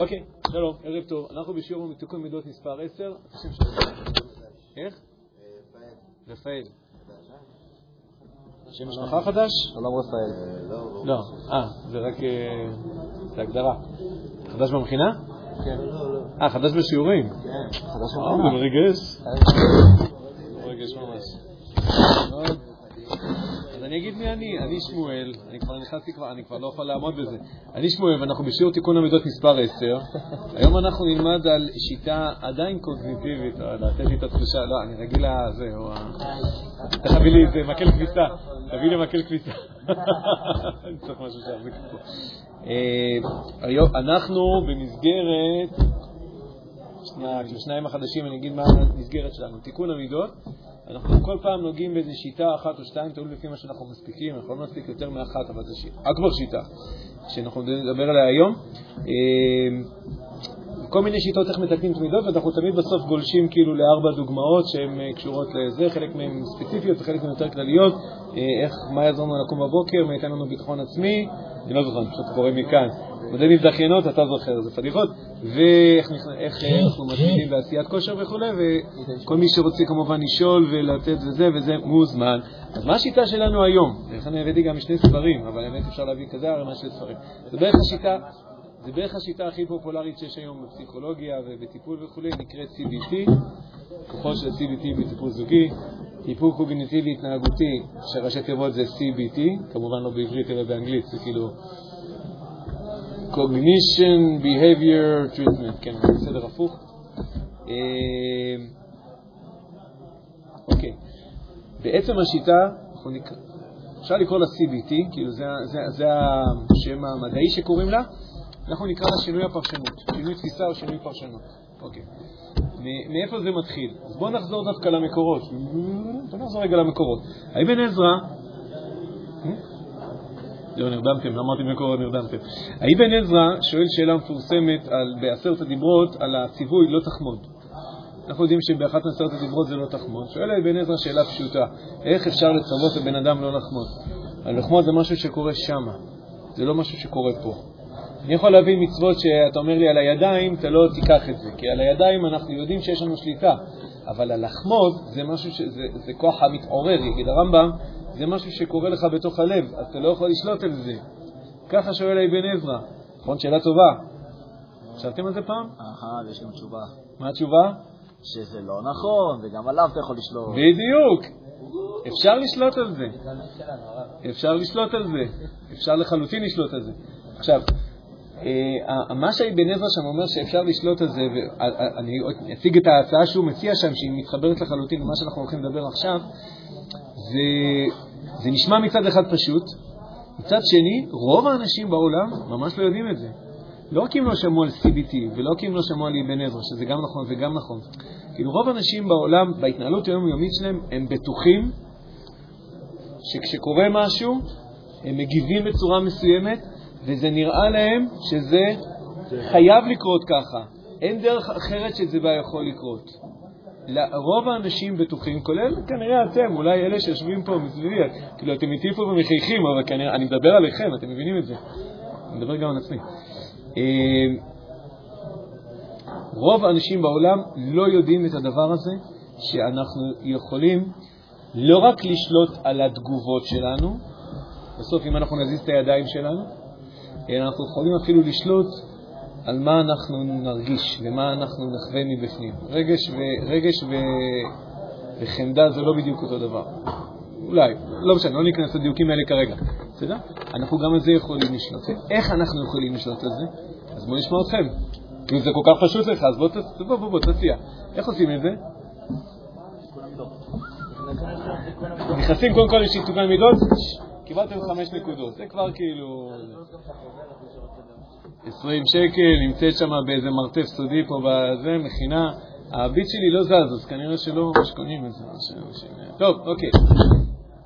אוקיי, שלום, ערב טוב. אנחנו בשיעור מתיקון מידות מספר 10. איך? רפאל. שם משפחה חדש? שלום רפאל. לא. אה, זה רק... אה, זה הגדרה. חדש במכינה? כן. אה, חדש בשיעורים? כן, חדש אה, במכינה. זה מרגש. מרגש ממש. אני אגיד מי אני, אני שמואל, אני כבר נכנסתי כבר, אני כבר לא יכול לעמוד בזה. אני שמואל ואנחנו בשיעור תיקון המידות מספר 10. היום אנחנו נלמד על שיטה עדיין קוגניטיבית, תן לי את התחושה, לא, אני רגיל לזה, תביא לי איזה מקל כביסה, תביא לי מקל כביסה. אני צריך משהו שיחזיק פה. אה, אנחנו במסגרת לשניים החדשים אני אגיד מה המסגרת שלנו. תיקון המידות, אנחנו כל פעם נוגעים באיזו שיטה אחת או שתיים, תלוי לפי מה שאנחנו מספיקים, אנחנו לא נספיק יותר מאחת, אבל זו שיטה, אכבר שיטה, שאנחנו נדבר עליה היום. כל מיני שיטות איך מתקנים את המידות, ואנחנו תמיד בסוף גולשים כאילו לארבע דוגמאות שהן אה, קשורות לזה, חלק מהן ספציפיות וחלק מהן יותר כלליות, אה, איך, מה יעזור לנו לקום בבוקר, מה ייתן לנו ביטחון עצמי, אני לא זוכר, אני פשוט קורא מכאן. מודל מזדחיינות, אתה זוכר, זה פדיחות, ואיך איך, אה, אנחנו מתחילים בעשיית כושר וכו', וכל מי שרוצה כמובן לשאול ולתת וזה וזה מוזמן. אז מה השיטה שלנו היום? לכן הבאתי גם שני ספרים, אבל האמת אפשר להביא כזה ערימה של ספרים. זה בערך השיטה, זה בערך השיטה הכי פופולרית שיש היום בפסיכולוגיה ובטיפול וכו', נקראת CBT, כוחו של CBT בטיפול זוגי, טיפול קוגניטיבי התנהגותי, שראשי תיבות זה CBT, כמובן לא בעברית אלא באנגלית, זה כאילו cognition behavior treatment, כן, בסדר הפוך. אה, אוקיי, בעצם השיטה, אנחנו נקרא, אפשר לקרוא לה CBT, כאילו זה, זה, זה השם המדעי שקוראים לה, אנחנו נקרא לה שינוי הפרשנות, שינוי תפיסה או שינוי פרשנות. אוקיי. מאיפה זה מתחיל? אז בואו נחזור דווקא למקורות. בואו נחזור רגע למקורות. האבן עזרא, לא נרדמתם, לא אמרתי מקורות, נרדמתם. האבן עזרא שואל שאלה מפורסמת בעשרת הדיברות על הציווי לא תחמוד. אנחנו יודעים שבאחת מעשרת הדיברות זה לא תחמוד. שואל האבן עזרא שאלה פשוטה, איך אפשר לצוות לבן אדם לא לחמוד? לחמוד זה משהו שקורה שמה, זה לא משהו שקורה פה. אני יכול להבין מצוות שאתה אומר לי על הידיים, אתה לא תיקח את זה, כי על הידיים אנחנו יודעים שיש לנו שליטה, אבל הלחמוד זה משהו, ש... זה, זה כוח המתעורר, יגיד הרמב"ם, זה משהו שקורה לך בתוך הלב, אז אתה לא יכול לשלוט על זה. ככה שואל אבן עזרא. נכון, שאלה טובה. חשבתם על זה פעם? אהה, יש גם תשובה. מה התשובה? שזה לא נכון, וגם עליו אתה יכול לשלוט. בדיוק. אפשר לשלוט על זה. אפשר לשלוט על זה. אפשר לחלוטין לשלוט על זה. עכשיו, מה שאבן עזרא שם אומר שאפשר לשלוט על זה, ואני אציג את ההצעה שהוא מציע שם, שהיא מתחברת לחלוטין למה שאנחנו הולכים לדבר עכשיו, זה, זה נשמע מצד אחד פשוט, מצד שני, רוב האנשים בעולם ממש לא יודעים את זה. לא רק אם לא שמעו על CBT, ולא רק אם לא שמעו על אבן עזרא, שזה גם נכון וגם נכון. כאילו רוב האנשים בעולם, בהתנהלות היומיומית שלהם, הם בטוחים שכשקורה משהו, הם מגיבים בצורה מסוימת, וזה נראה להם שזה חייב לקרות ככה. אין דרך אחרת שזה יכול לקרות. רוב האנשים בטוחים, כולל כנראה אתם, אולי אלה שיושבים פה מסביבי, כאילו אתם איתי פה ומחייכים, אבל כנראה, אני מדבר עליכם, אתם מבינים את זה. אני מדבר גם על עצמי. רוב האנשים בעולם לא יודעים את הדבר הזה, שאנחנו יכולים לא רק לשלוט על התגובות שלנו, בסוף אם אנחנו נזיז את הידיים שלנו, אלא אנחנו יכולים אפילו לשלוט על מה אנחנו נרגיש ומה אנחנו נחווה מבפנים. רגש, ו, רגש ו, וחמדה זה לא בדיוק אותו דבר. אולי, לא משנה, לא ניכנס לדיוקים האלה כרגע. בסדר? אנחנו גם על זה יכולים לשלוט. איך אנחנו יכולים לשלוט על זה? אז בואו נשמע אתכם. כי זה כל כך פשוט לך, אז בוא, בוא, בוא, בוא תציע. איך עושים את זה? נכנסים קודם כל לשיתוקי מידות, קיבלתם חמש נקודות. זה כבר כאילו... 20 שקל, נמצאת שם באיזה מרתף סודי פה בזה, מכינה. הביט שלי לא זז, אז כנראה שלא ממש קונים את זה. טוב, אוקיי.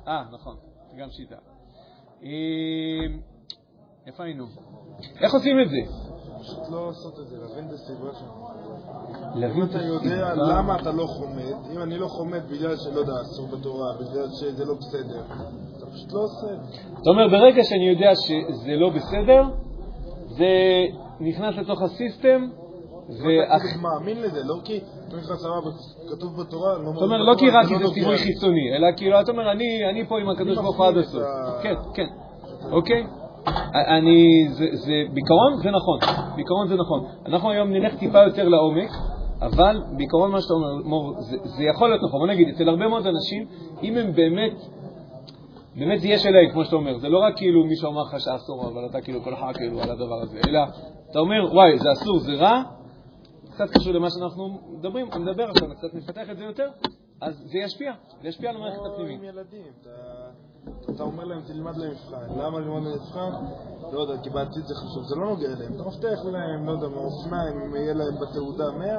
אה, נכון, גם שיטה. איפה היינו? איך עושים את זה? פשוט לא לעשות את זה, להבין את הסיבה שלך. להבין אם אתה יודע למה אתה לא חומד, אם אני לא חומד בגלל שלא יודע, אסור בתורה, בגלל שזה לא בסדר, פשוט לא עושה את זה. זאת אומרת, ברגע שאני יודע שזה לא בסדר, זה נכנס לתוך הסיסטם, ואח... ואח... מאמין לזה, לא כי אתה אומר סבבה, כתוב בתורה, לא זאת אומרת, לא כי רק זה נוגע ציווי. חיצוני, אלא כאילו, אתה אומר, אני אני פה עם הקדוש ברוך הוא עד הסוף. כן, כן, אוקיי? אני, זה, זה, בעיקרון זה נכון, בעיקרון זה נכון. אנחנו היום נלך טיפה יותר לעומק, אבל בעיקרון מה שאתה אומר, מור, זה, זה יכול להיות נכון. בוא נגיד, אצל הרבה מאוד אנשים, אם הם באמת, באמת יש אליהם, כמו שאתה אומר, זה לא רק כאילו מישהו אמר לך שאסור, אבל אתה כאילו כולך כאילו על הדבר הזה, אלא אתה אומר, וואי, זה אסור, זה רע, קצת קשור למה שאנחנו מדברים, נדבר עכשיו, קצת נפתח את זה יותר, אז זה ישפיע, זה ישפיע על המערכת כמו הפנימית. עם ילדים, אתה- אומר להם, תלמד למבחן. למה ללמוד למבחן? לא יודע, כי בעתיד זה חשוב. זה לא נוגע אליהם. אתה מבטיח להם, לא יודע, מאופניים, יהיה להם בתעודה 100,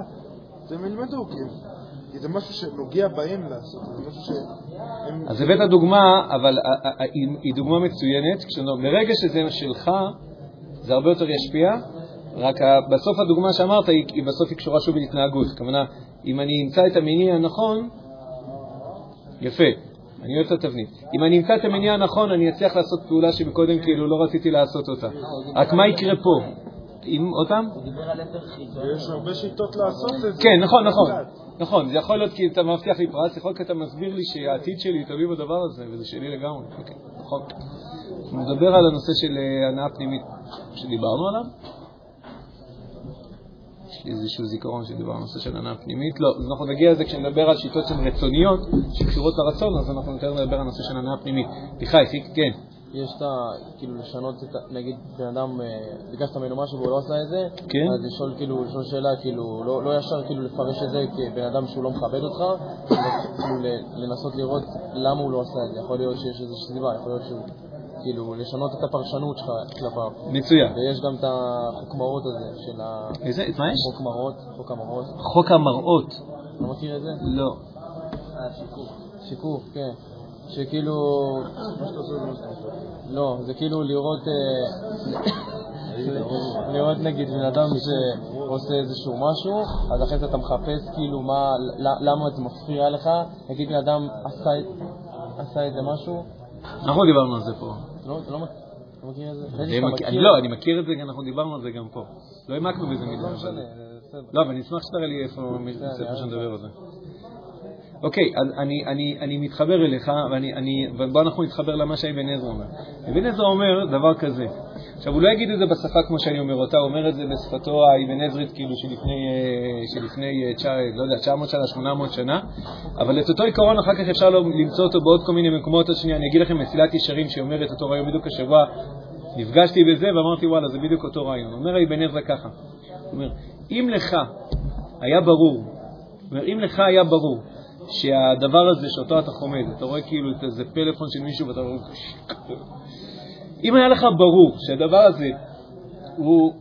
אז הם ילמדו, כאילו. כי זה משהו שנוגע בהם לעשות, זה משהו שהם... אז הבאת דוגמה, אבל ה- ה- ה- היא דוגמה מצוינת. ברגע שזה שלך, זה הרבה יותר ישפיע, רק בסוף הדוגמה שאמרת, היא בסוף היא קשורה שוב להתנהגות. הכוונה, אם אני אמצא את המניע הנכון, יפה, אני אוהב את התבנית. אם אני אמצא את המניע הנכון, אני אצליח לעשות פעולה שמקודם כאילו לא רציתי לעשות אותה. רק מה יקרה פה? אם אותם? הוא דיבר על חיזון. ויש הרבה שיטות לעשות את זה. כן, נכון, נכון. נכון, זה יכול להיות כי אתה מבטיח לי פרס, יכול להיות כי אתה מסביר לי שהעתיד שלי תלוי בדבר הזה, וזה שלי לגמרי. אוקיי, נכון. נדבר על הנושא של אה, הנאה פנימית שדיברנו עליו. יש לי איזשהו זיכרון שדיברנו על הנושא של הנאה פנימית. לא, אז אנחנו נגיע לזה כשנדבר על שיטות שהן רצוניות, שקשורות לרצון, אז אנחנו יותר נדבר על הנושא של הנאה פנימית. חיק, כן. יש את ה... כאילו לשנות את ה... נגיד בן אדם, אה, ביקשת ממנו משהו והוא לא עשה את זה, כן. אז לשאול כאילו, לשאול שאלה, כאילו, לא, לא ישר כאילו לפרש את זה כבן אדם שהוא לא מכבד אותך, כאילו לנסות לראות למה הוא לא עשה את זה. יכול להיות שיש איזושהי סיבה, יכול להיות שהוא... כאילו, לשנות את הפרשנות שלך כלפיו. מצוין. ויש גם את החוק מראות הזה של ה... איזה, מה יש? חוק מראות, חוק המראות. חוק המראות. לא מכיר את זה? לא. אה, שיקוף. שיקוף, כן. שכאילו... לא, זה כאילו לראות... אה, לראות נגיד בן אדם שעושה איזשהו משהו, אז אחרי זה אתה מחפש כאילו מה, למה זה מפריע לך, נגיד בן אדם עשה, איזה משהו, אנחנו דיברנו על זה פה. לא, אתה לא מכ- מכיר את זה? לא, אני מכיר את זה, אנחנו דיברנו על זה גם פה. לא העמקנו בזה מדי. לא אבל-. לא, אני אשמח שתראה לי איפה שנדבר על זה. אוקיי, אז אני, אני, אני מתחבר אליך, ואני, אני, ובוא אנחנו נתחבר למה שאבן עזרא אומר. אבן עזרא אומר דבר כזה. עכשיו, הוא לא יגיד את זה בשפה כמו שאני אומר אותה, הוא אומר את זה בשפתו האבן עזרית, כאילו, שלפני, אה, שלפני אה, לא יודע, 900 שנה, 800 שנה, אבל את אותו עיקרון אחר כך אפשר למצוא אותו בעוד כל מיני מקומות. עוד שנייה, אני אגיד לכם מסילת ישרים, שאומרת אותו רעיון בדיוק השבוע, נפגשתי בזה ואמרתי, וואלה, זה בדיוק אותו רעיון. אומר אבן עזרא ככה, הוא אומר, אם לך היה ברור, אומר, אם לך היה ברור שהדבר הזה שאותו אתה חומד, אתה רואה כאילו את איזה פלאפון של מישהו ואתה רואה... אם היה לך ברור שהדבר הזה הוא...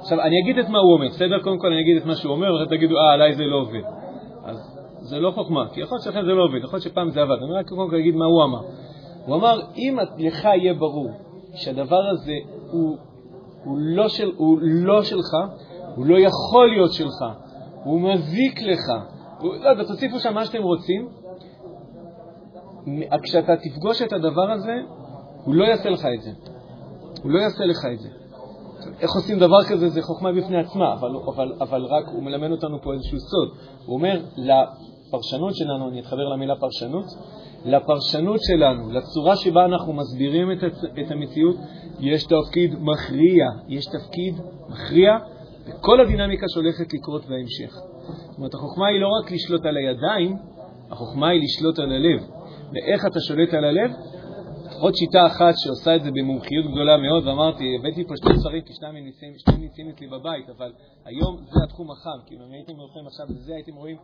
עכשיו, אני אגיד את מה הוא אומר, בסדר? קודם כל אני אגיד את מה שהוא אומר, ואתם תגידו, אה, עליי זה לא עובד. אז זה לא חוכמה, כי יכול להיות שלכם זה לא עובד, יכול להיות שפעם זה עבד. אני רק קודם כל אגיד מה הוא אמר. הוא אמר, אם לך יהיה ברור שהדבר הזה הוא, הוא, לא של, הוא לא שלך, הוא לא יכול להיות שלך, הוא מזיק לך, לא יודע, תוסיפו שם מה שאתם רוצים, כשאתה תפגוש את הדבר הזה, הוא לא יעשה לך את זה. הוא לא יעשה לך את זה. איך עושים דבר כזה, זה חוכמה בפני עצמה, אבל, אבל, אבל רק הוא מלמד אותנו פה איזשהו סוד. הוא אומר, לפרשנות שלנו, אני אתחבר למילה פרשנות, לפרשנות שלנו, לצורה שבה אנחנו מסבירים את, את המציאות, יש תפקיד מכריע, יש תפקיד מכריע בכל הדינמיקה שהולכת לקרות בהמשך. זאת אומרת, החוכמה היא לא רק לשלוט על הידיים, החוכמה היא לשלוט על הלב. ואיך אתה שולט על הלב? עוד שיטה אחת שעושה את זה במומחיות גדולה מאוד, ואמרתי, הבאתי פה שני ספרים, כי שניים נמצאים, שני נמצאים אצלי בבית, אבל היום זה התחום החם, כאילו, אם הייתם הולכים עכשיו לזה, הייתם רואים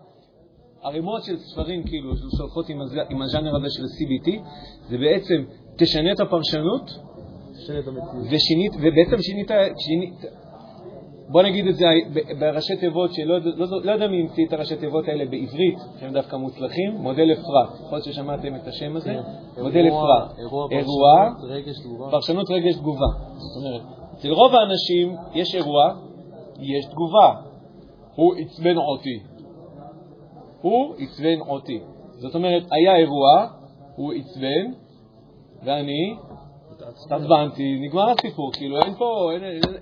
ערימות של ספרים, כאילו, שהולכות עם, הז- עם הז'אנר הזה של CBT, זה בעצם, תשנה את הפרשנות, תשנה את. ושינית, ובעצם שינית, שינית, בוא נגיד את זה בראשי תיבות, שלא לא, לא יודע מי המציא את הראשי תיבות האלה בעברית, שהם דווקא מוצלחים, מודל אפרת. יכול להיות ששמעתם את השם הזה? מודל אירוע- אפרת. אירוע אירוע, פרשנות, רגש תגובה. פרשנות רגש תגובה. זאת אומרת, אצל רוב האנשים יש אירוע, יש תגובה. הוא עצבן אותי. הוא עצבן אותי. זאת אומרת, היה אירוע, הוא עצבן, ואני התעצבנתי, נגמר הסיפור, כאילו אין פה,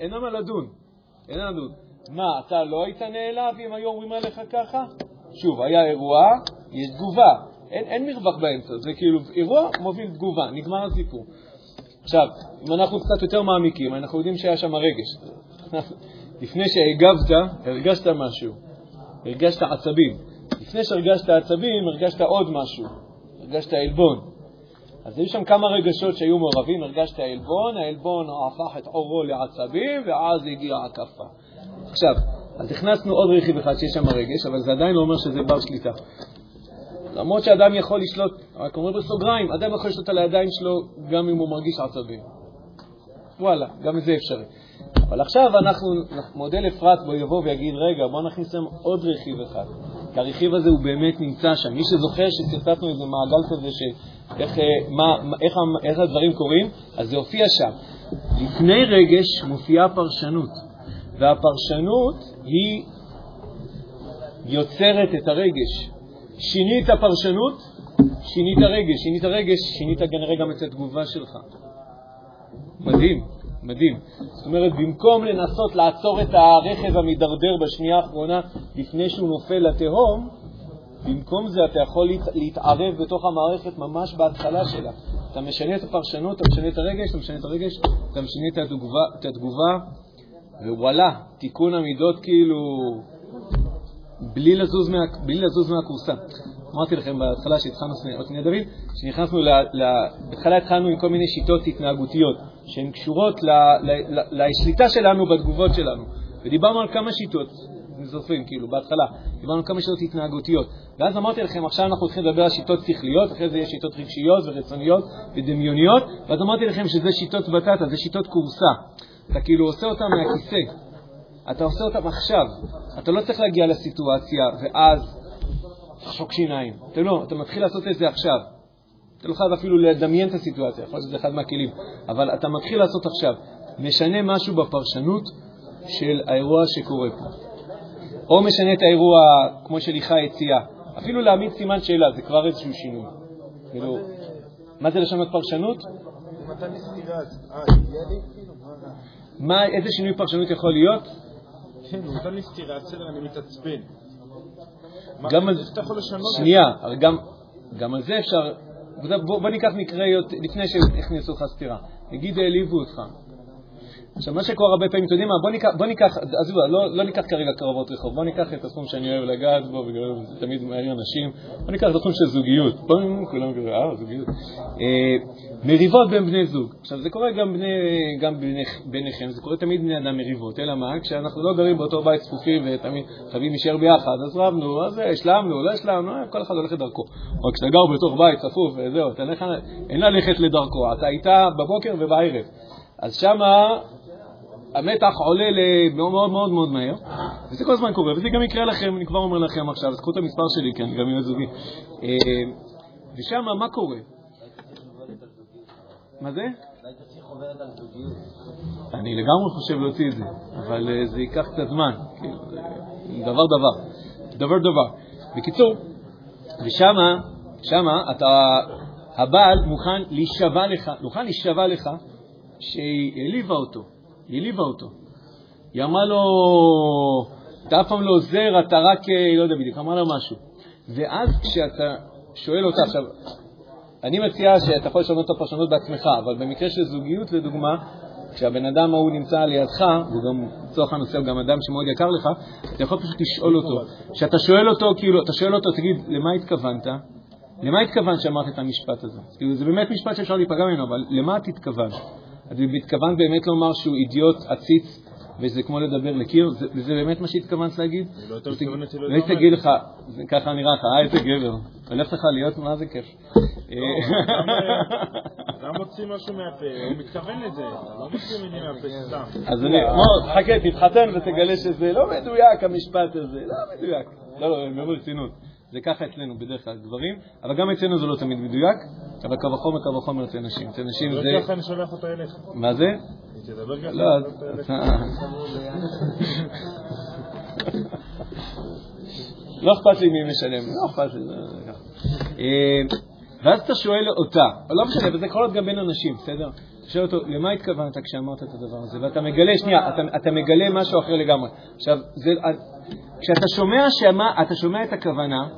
אין על מה לדון. אין לנו. מה, אתה לא היית נעלב אם היו אומרים עליך ככה? שוב, היה אירוע, יש תגובה. אין, אין מרווח באמצע, זה כאילו אירוע מוביל תגובה, נגמר הסיפור. עכשיו, אם אנחנו קצת יותר מעמיקים, אנחנו יודעים שהיה שם רגש. לפני שהגבת, הרגשת משהו, הרגשת עצבים. לפני שהרגשת עצבים, הרגשת עוד משהו, הרגשת עלבון. אז היו שם כמה רגשות שהיו מעורבים, הרגשת עלבון, העלבון הפך את עורו לעצבים, ואז הגיעה הקפה. עכשיו, אז הכנסנו עוד רכיב אחד שיש שם רגש, אבל זה עדיין לא אומר שזה בר שליטה. למרות שאדם יכול לשלוט, רק אומר בסוגריים, אדם יכול לשלוט על הידיים שלו גם אם הוא מרגיש עצבים. וואלה, גם זה אפשרי. אבל עכשיו אנחנו, מודל אפרת בו יבוא ויגיד, רגע, בוא נכניס שם עוד רכיב אחד. כי הרכיב הזה הוא באמת נמצא שם. מי שזוכר שציטטנו איזה מעגל כזה של איך, אה, מה, איך, איך הדברים קורים, אז זה הופיע שם. לפני רגש מופיעה פרשנות, והפרשנות היא יוצרת את הרגש. שינית פרשנות, שינית רגש, שינית רגש, שינית כנראה גם את התגובה שלך. מדהים, מדהים. זאת אומרת, במקום לנסות לעצור את הרכב המידרדר בשנייה האחרונה לפני שהוא נופל לתהום, במקום זה אתה יכול להת, להתערב בתוך המערכת ממש בהתחלה שלה. אתה משנה את הפרשנות, אתה משנה את הרגש, אתה משנה את הרגש, אתה משנה את התגובה, את התגובה ווואלה, תיקון המידות כאילו בלי לזוז, מה, בלי לזוז מהכורסה. אמרתי לכם בהתחלה שהתחלנו, עוד שנייה דוד, שנכנסנו, ל, ל, בהתחלה התחלנו עם כל מיני שיטות התנהגותיות שהן קשורות לשליטה שלנו בתגובות שלנו. ודיברנו על כמה שיטות, אם זוכרים, כאילו, בהתחלה, דיברנו כמה שיטות התנהגותיות. ואז אמרתי לכם, עכשיו אנחנו הולכים לדבר על שיטות שכליות, אחרי זה יש שיטות רגשיות ורצוניות ודמיוניות, ואז אמרתי לכם שזה שיטות בטטה, זה שיטות כורסה. אתה כאילו עושה אותן מהכיסא. אתה עושה אותם עכשיו. אתה לא צריך להגיע לסיטואציה ואז תחשוק שיניים. אתה לא, אתה מתחיל לעשות את זה עכשיו. אתה לא חייב אפילו לדמיין את הסיטואציה, יכול להיות שזה אחד מהכלים, אבל אתה מתחיל לעשות עכשיו. משנה משהו בפרשנות של האירוע שקורה פה. או משנה את האירוע כמו שליחה הציעה. אפילו להעמיד סימן שאלה, זה כבר איזשהו שינוי. כאילו, מה זה לשנות פרשנות? מה, איזה שינוי פרשנות יכול להיות? כן, הוא נתן לי סטירה, בסדר, אני מתעצבן. גם על איך אתה יכול לשנות את זה? שנייה, גם, גם על זה אפשר... בוא, ניקח מקרה לפני שהכניסו לך סטירה. נגיד העליבו אותך. עכשיו, מה שקורה הרבה פעמים, אתם יודעים מה, בוא ניקח, בוא ניקח עזבו, לא, לא ניקח כרגע קרבות רחוב, בוא ניקח את התחום שאני אוהב לגעת בו, בגלל זה תמיד מעניין אנשים, בוא ניקח את התחום של זוגיות, בוא, כולם כזה, אה, זוגיות. אה, מריבות בין בני זוג. עכשיו, זה קורה גם, בני, גם ביניכ, ביניכם, זה קורה תמיד בני אדם מריבות, אלא מה, כשאנחנו לא גרים באותו בית צפופים ותמיד חייבים להישאר ביחד, אז רבנו, אז השלמנו, לא השלמנו, אה, כל אחד הולך לדרכו. או כשאתה גר בתוך בית צפוף וזהו, לך, אין ללכת לדרכו, אתה איתה בבוקר ובערב. אז שמה המתח עולה מאוד מאוד מאוד מהר, וזה כל הזמן קורה, וזה גם יקרה לכם, אני כבר אומר לכם עכשיו, אז קחו את המספר שלי, כן, גם עם הזוגי. אה, ושם מה קורה? מה זה? אני לגמרי חושב להוציא את זה, אבל אה, זה ייקח קצת זמן, כאילו, דבר דבר, דבר דבר. בקיצור, ושמה, שמה אתה, הבעל מוכן להישבע לך, מוכן להישבע לך שהיא העליבה אותו. היא העליבה אותו. היא אמרה לו, אתה אף פעם לא עוזר, אתה רק, אה, לא יודע בדיוק, אמרה לו משהו. ואז כשאתה שואל אותה, עכשיו, אני מציע שאתה יכול לשנות את הפרשנות בעצמך, אבל במקרה של זוגיות, לדוגמה, כשהבן אדם ההוא נמצא לידך, והוא גם, לצורך הנושא, הוא גם אדם שמאוד יקר לך, אתה יכול פשוט לשאול אותו. כשאתה שואל אותו, כאילו, אתה שואל אותו, תגיד, למה התכוונת? למה התכוונת שאמרת את המשפט הזה? כאילו, זה באמת משפט שאפשר להיפגע ממנו, אבל למה את התכוונת? את התכוונת באמת לומר שהוא אידיוט עציץ וזה כמו לדבר לקיר? זה, זה באמת מה שהתכוונת להגיד? אני לא יותר ותג- התכוונתי לא לדבר. תגיד לך, ככה נראה לך, אה, איזה גבר. הולך לך להיות, מה זה כיף. אתה מוציא משהו מהפה, הוא מתכוון לזה, אתה לא מוציא מילים מהפה סתם. אז אני, חכה, תתחתן ותגלה שזה לא מדויק המשפט הזה, לא מדויק. לא, לא, אני אומר ברצינות. זה ככה אצלנו בדרך כלל גברים, אבל גם אצלנו זה לא תמיד מדויק, אבל קו וחומר, קו וחומר אצל נשים. אצל נשים לא זה... ככה אני שולח אותה אליך. מה זה? תדבר ככה, לא, אליך. לא אכפת לי מי משלם, לא אכפת לי. זה ככה. אה, ואז אתה שואל אותה, לא משנה, וזה יכול להיות גם בין אנשים, בסדר? אתה שואל אותו, למה התכוונת כשאמרת את הדבר הזה? ואתה מגלה, שנייה, אתה, אתה מגלה משהו אחר לגמרי. עכשיו, זה, כשאתה שומע, שמה, אתה שומע את הכוונה,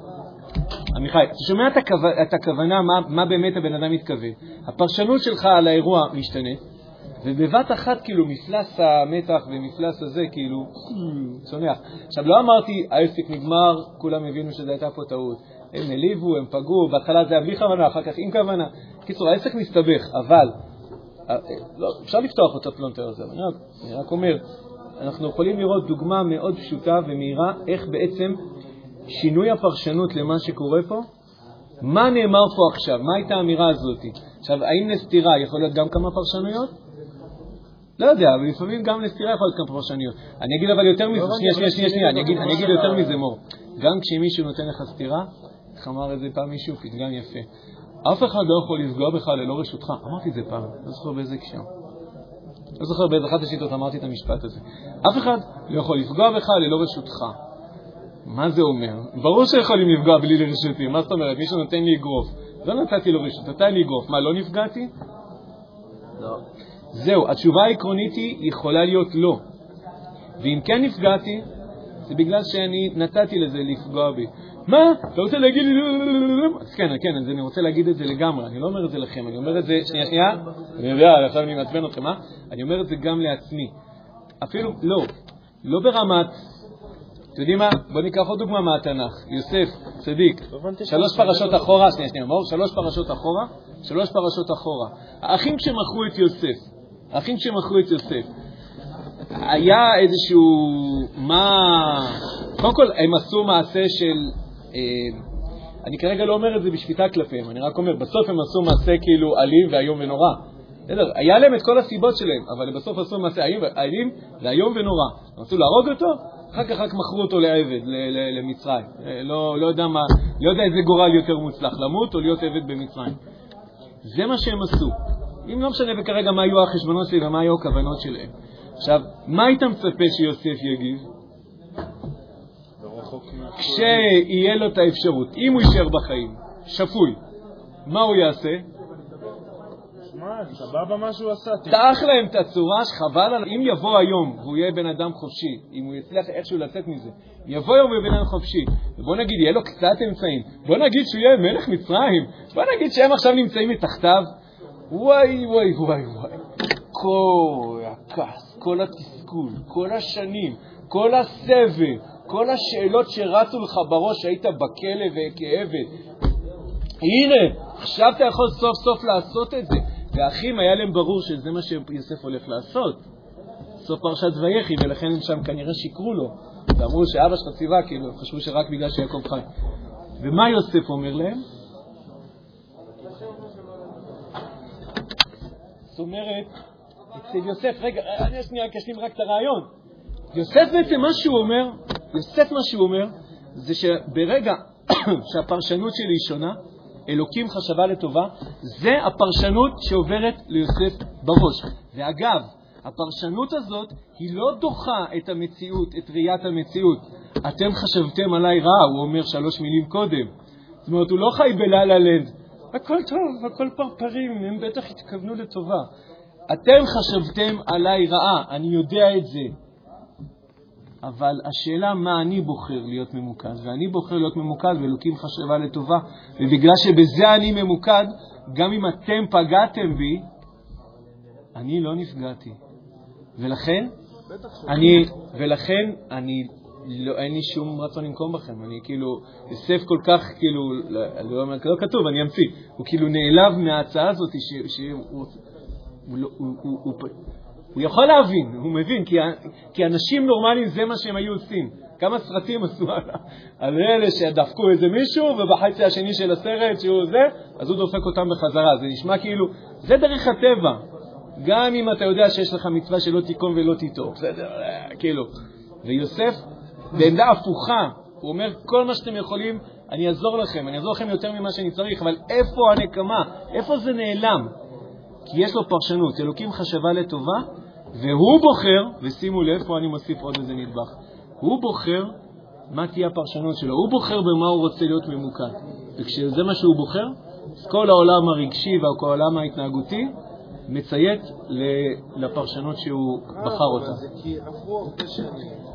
עמיחי, אתה שומע את, הכו, את הכוונה, מה, מה באמת הבן אדם מתכוון. הפרשנות שלך על האירוע משתנה, ובבת אחת, כאילו, מפלס המתח ומפלס הזה, כאילו, צונח. עכשיו, לא אמרתי, העסק נגמר, כולם הבינו שזו הייתה פה טעות. הם העליבו, הם פגעו, בהתחלה זה היה בלי כוונה, אחר כך עם כוונה. קיצור, העסק מסתבך, אבל אה, לא, אפשר לפתוח את הפלונטר הזה, אני רק אומר, אנחנו יכולים לראות דוגמה מאוד פשוטה ומהירה איך בעצם שינוי הפרשנות למה שקורה פה, מה נאמר פה עכשיו, מה הייתה האמירה הזאת. עכשיו, האם לסתירה יכול להיות גם כמה פרשנויות? לא יודע, אבל לפעמים גם לסתירה יכול להיות כמה פרשניות. אני אגיד אבל יותר מזה, שנייה, שנייה, שנייה, שנייה, אני אגיד, אני אגיד יותר מזה, מור. גם כשמישהו נותן לך סתירה, איך אמר את זה פעם מישהו? פתגם יפה. אף אחד לא יכול לפגוע בך ללא רשותך. אמרתי את זה פעם, לא זוכר באיזה הקשר. לא זוכר באיזה אחת השיטות אמרתי את המשפט הזה. אף אחד לא יכול לפגוע בך ללא רשותך. מה זה אומר? ברור שיכולים לפגוע בלי לרשותי, מה זאת אומרת? מישהו נותן לי אגרוף. לא נתתי לו רשות, נתן לי אגרוף. מה, לא נפגעתי? לא. זהו, התשובה העקרונית היא יכולה להיות לא. ואם כן נפגעתי, זה בגלל שאני נתתי לזה לפגוע בי. מה? אתה רוצה להגיד לי... אז כן, כן, אז אני רוצה להגיד את זה לגמרי. אני לא אומר את זה לכם, אני אומר את זה... שנייה, שנייה. אני יודע, עכשיו אני מעצבן אתכם, אה? אני אומר את זה גם לעצמי. אפילו, לא, לא ברמת... אתם יודעים מה? בואו ניקח עוד דוגמה מהתנ"ך. יוסף, צדיק, שלוש פרשות אחורה, שנייה, שנייה, מאור, שלוש פרשות אחורה, שלוש פרשות אחורה. האחים כשמכרו את יוסף, האחים כשמכרו את יוסף, היה איזשהו, מה... קודם כל, הם עשו מעשה של... אה, אני כרגע לא אומר את זה בשפיטה כלפיהם, אני רק אומר, בסוף הם עשו מעשה כאילו אלים ואיום ונורא. בסדר, היה להם את כל הסיבות שלהם, אבל בסוף עשו מעשה אלים ואיום ונורא. הם רצו להרוג אותו, אחר כך רק מכרו אותו לעבד, למצרים. אה, לא, לא, יודע מה, לא יודע איזה גורל יותר מוצלח, למות או להיות עבד במצרים. זה מה שהם עשו. אם לא משנה כרגע מה היו החשבונות שלי ומה היו הכוונות שלהם. עכשיו, מה היית מצפה שיוסף יגיב? כשיהיה לו את האפשרות, אם הוא יישאר בחיים, שפוי, מה הוא יעשה? שמע, סבבה מה שהוא עשה. טעח להם את הצורה שחבל על... אם יבוא היום והוא יהיה בן אדם חופשי, אם הוא יצליח איכשהו לצאת מזה, יבוא יום ובן אדם חופשי, ובוא נגיד, יהיה לו קצת אמצעים, בוא נגיד שהוא יהיה מלך מצרים, בוא נגיד שהם עכשיו נמצאים מתחתיו, וואי וואי וואי וואי, כל הכעס, כל התסכול, כל השנים, כל הסבל, כל השאלות שרצו לך בראש, היית בכלא וכעבד. הנה, עכשיו אתה יכול סוף סוף לעשות את זה. והאחים, היה להם ברור שזה מה שיוסף הולך לעשות. סוף פרשת ויחי, ולכן הם שם כנראה שיקרו לו. ואמרו שאבא שלך ציווה, כאילו, חשבו שרק בגלל שיעקב חי. ומה יוסף אומר להם? זאת אומרת, אצל יוסף, רגע, אני שנייה אשלים רק את הרעיון. יוסף בעצם, מה שהוא אומר, יוסף מה שהוא אומר, זה שברגע שהפרשנות שלי היא שונה, אלוקים חשבה לטובה, זה הפרשנות שעוברת ליוסף בראש. ואגב, הפרשנות הזאת היא לא דוחה את המציאות, את ראיית המציאות. אתם חשבתם עליי רע, הוא אומר שלוש מילים קודם. זאת אומרת, הוא לא חי בלה לנד. הכל טוב, הכל פרפרים, הם בטח התכוונו לטובה. אתם חשבתם עליי רעה, אני יודע את זה. אבל השאלה מה אני בוחר להיות ממוקד, ואני בוחר להיות ממוקד ואלוקים חשבה לטובה, ובגלל שבזה אני ממוקד, גם אם אתם פגעתם בי, אני לא נפגעתי. ולכן, אני, ולכן אני, לא, אין לי שום רצון לנקום בכם. אני כאילו, יוסף כל כך, כאילו, לא, לא, לא כתוב, אני אמציא, הוא כאילו נעלב מההצעה הזאת שהוא... הוא, הוא, הוא, הוא, הוא, הוא יכול להבין, הוא מבין, כי, כי אנשים נורמליים זה מה שהם היו עושים. כמה סרטים עשו על, אלה שדפקו איזה מישהו, ובחצי השני של הסרט שהוא זה, אז הוא דופק אותם בחזרה. זה נשמע כאילו, זה דרך הטבע. גם אם אתה יודע שיש לך מצווה שלא תיקום ולא תיטור, בסדר? כאילו. ויוסף, בעמדה הפוכה, הוא אומר, כל מה שאתם יכולים, אני אעזור לכם, אני אעזור לכם יותר ממה שאני צריך, אבל איפה הנקמה? איפה זה נעלם? כי יש לו פרשנות. אלוקים חשבה לטובה, והוא בוחר, ושימו לב, פה אני מוסיף עוד איזה נדבך, הוא בוחר מה תהיה הפרשנות שלו, הוא בוחר במה הוא רוצה להיות ממוקד. וכשזה מה שהוא בוחר, אז כל העולם הרגשי וכל העולם ההתנהגותי מציית לפרשנות שהוא בחר אותה. זה כי עברו הרבה שנים.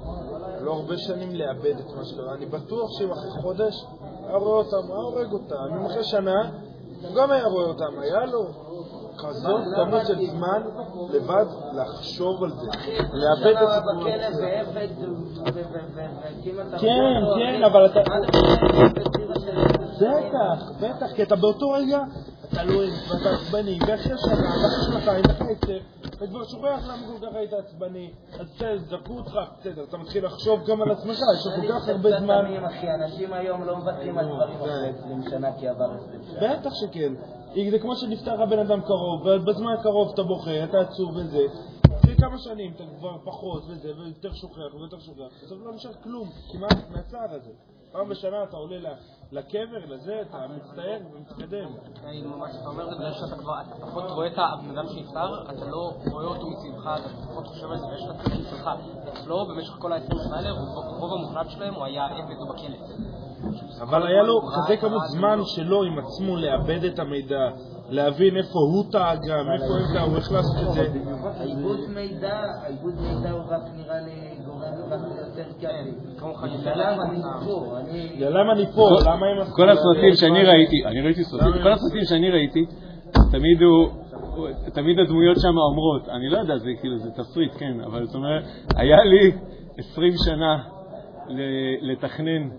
לא הרבה שנים לאבד את מה שקרה. אני בטוח שאם אחרי חודש היה רואה אותם, היה הורג אותם. אם אחרי שנה, הוא גם היה רואה אותם. היה לו כזאת כמות של זמן לבד לחשוב על זה. לאבד את הסיפור. כן, כן, אבל אתה- בטח, בטח, כי אתה באותו רגע, אתה לועג ואתה עצבני, ואחרי שנה, ואחרי שנתיים, ואחרי עשר, אתה כבר שוכח למה כל כך היית עצבני, אז בסדר, זרקו אותך, בסדר, אתה מתחיל לחשוב גם על עצמך, יש לך כל כך הרבה זמן. אנשים היום לא מוותרים על דברים אחרי 20 שנה כי עבר 20 שנה. בטח שכן. זה כמו שנפטר לך בן אדם קרוב, ובזמן הקרוב אתה בוכה, אתה עצוב וזה. אחרי כמה שנים אתה כבר פחות וזה, ויותר שוכח ויותר שוכח. בסוף לא נשאר כלום, כמעט מהצער הזה. פעם בשנה אתה עולה לקבר, לזה, אתה מצטער ומתקדם. אתה אומר זה בגלל שאתה כבר, אתה פחות רואה את הבן אדם שנפטר, אתה לא רואה אותו מסביבך, אתה פחות חושב על זה, ויש לך את החיים שלך. אצלו, במשך כל ה-20 שנה האלה, רוב המוחלט שלהם הוא היה עבד או בכלא. אבל היה לו כזה כמות זמן שלו עם עצמו לאבד את המידע, להבין איפה הוא טעה גם, איפה הם טעו, איך לעשות את זה. העיבוד מידע, העיבוד מידע הוא רק נראה לי גורם יותר. כמוך למה אני פה? למה אני פה? למה הם עשו... כל הסרטים שאני ראיתי, אני ראיתי סרטים, כל הסרטים שאני ראיתי, תמיד הוא, תמיד הדמויות שם אומרות, אני לא יודע, זה כאילו, זה תסריט, כן, אבל זאת אומרת, היה לי 20 שנה לתכנן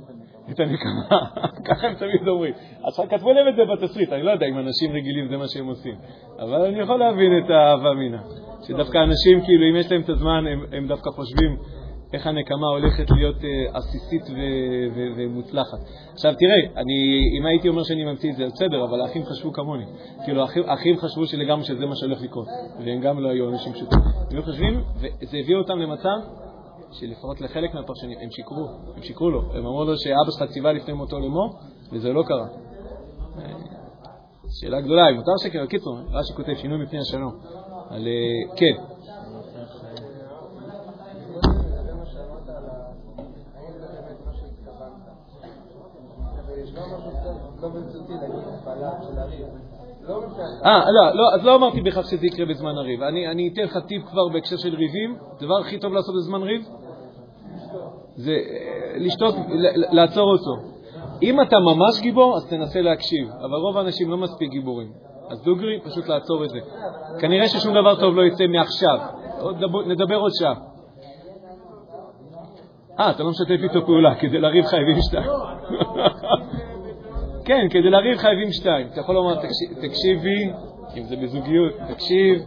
את הנקמה, ככה הם תמיד אומרים. עכשיו כתבו להם את זה בתסריט, אני לא יודע אם אנשים רגילים זה מה שהם עושים, אבל אני יכול להבין את האהבה אמינא, שדווקא אנשים, כאילו, אם יש להם את הזמן, הם, הם דווקא חושבים איך הנקמה הולכת להיות אה, עסיסית ומוצלחת. עכשיו תראה, אני, אם הייתי אומר שאני ממציא את זה, בסדר, אבל האחים חשבו כמוני. כאילו, האחים חשבו שלגמרי שזה מה שהולך לקרות, והם גם לא היו אנשים פשוטים. הם היו חושבים, וזה הביא אותם למצב שלפחות לחלק מהפרשנים, הם שיקרו, הם שיקרו לו. הם אמרו לו שאבא שלך ציווה לפני מותו לאמור, וזה לא קרה. שאלה גדולה, אם מותר שקר, קיצור, רש"י כותב שינוי מפני השלום. על, אה, כן. אה, לא, לא, אז לא אמרתי בהכרח שזה יקרה בזמן הריב. אני, אני אתן לך טיפ כבר בהקשר של ריבים. הדבר הכי טוב לעשות בזמן ריב זה לשתות, לעצור אותו. אם אתה ממש גיבור, אז תנסה להקשיב, אבל רוב האנשים לא מספיק גיבורים. אז דוגרי, פשוט לעצור את זה. כנראה ששום דבר טוב לא יצא מעכשיו. נדבר עוד שעה. אה, אתה לא משתף איתו פעולה, כדי לריב חייבים שתיים. כן, כדי לריב חייבים שתיים. אתה יכול לומר, "תקשיב- תקשיבי, אם זה בזוגיות, תקשיב,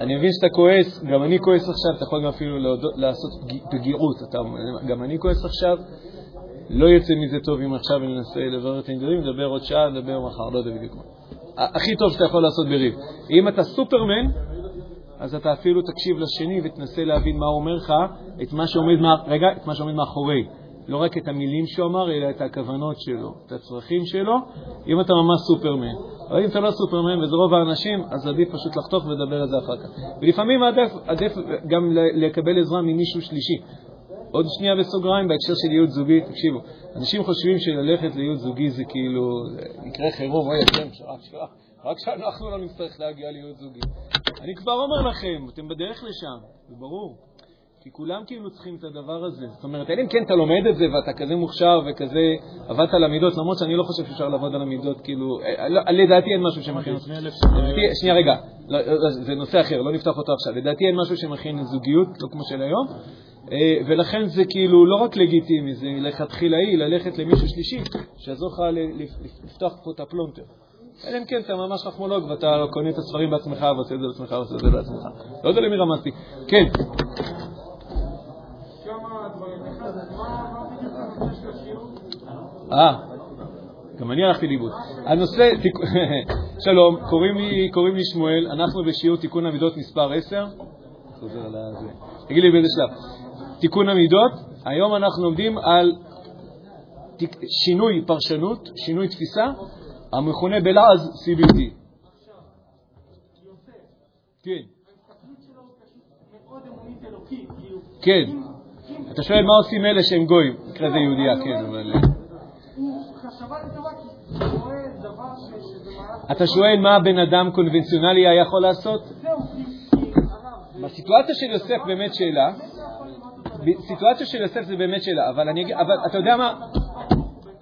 אני מבין שאתה כועס, גם אני כועס עכשיו, אתה יכול גם אפילו לעשות פג- פגיעות, גם אני כועס עכשיו, לא יוצא מזה טוב אם עכשיו אני אנסה לברר את העניינים, נדבר עוד שעה, נדבר מחר, לא יודע בדיוק מה. הכי טוב שאתה יכול לעשות בריב. אם אתה סופרמן, אז אתה אפילו תקשיב לשני ותנסה להבין מה הוא אומר לך, את מה שעומד, מה, רגע, את מה שעומד מאחורי. לא רק את המילים שהוא אמר, אלא את הכוונות שלו, את הצרכים שלו, אם אתה ממש סופרמן. אבל אם אתה לא סופרמן וזה רוב האנשים, אז עדיף פשוט לחתוך ולדבר על זה אחר כך. ולפעמים עדיף, עדיף גם לקבל עזרה ממישהו שלישי. עוד שנייה בסוגריים בהקשר של ייעוד זוגי, תקשיבו, אנשים חושבים שללכת לייעוד זוגי זה כאילו מקרה חירום, אוי השם, רק שאנחנו לא נצטרך להגיע לייעוד זוגי. אני כבר אומר לכם, אתם בדרך לשם, זה ברור. כי כולם כאילו צריכים את הדבר הזה. זאת אומרת, אלא אם כן אתה לומד את זה ואתה כזה מוכשר וכזה עבדת על המידות, למרות שאני לא חושב שאפשר לעבוד על המידות, כאילו, אה, לא, לדעתי אין משהו שמכין שנייה רגע, לא, לא, זה נושא אחר, לא נפתח אותו עכשיו. לדעתי אין משהו שמכין זוגיות, לא כמו של היום, אה, ולכן זה כאילו לא רק לגיטימי, זה לכתחילאי ללכת למישהו שלישי, שיעזור לך לפתוח פה את הפלונטר. אלא אם כן אתה ממש חכמולוג ואתה קונה את הספרים בעצמך ועושה את זה בעצמך ועושה את זה בעצמך. לא יודע למי רמזתי. כן. אה, גם אני הלכתי לאיבוד. הנושא, שלום, קוראים לי, שמואל, אנחנו בשיעור תיקון המידות מספר 10. חוזר על הזה. תגיד לי באיזה שלב. תיקון המידות, היום אנחנו לומדים על שינוי פרשנות, שינוי תפיסה, המכונה בלעז CBT. כן. כן. אתה שואל מה עושים אלה שהם גויים, במקרה זה יהודייה, כן, אבל... רואה דבר ש- שזה מהלך אתה שואל מה הבן אדם קונבנציונלי היה יכול לעשות? בסיטואציה של יוסף באמת שאלה, בסיטואציה של יוסף זה באמת שאלה, אבל, אני, אבל אתה יודע מה?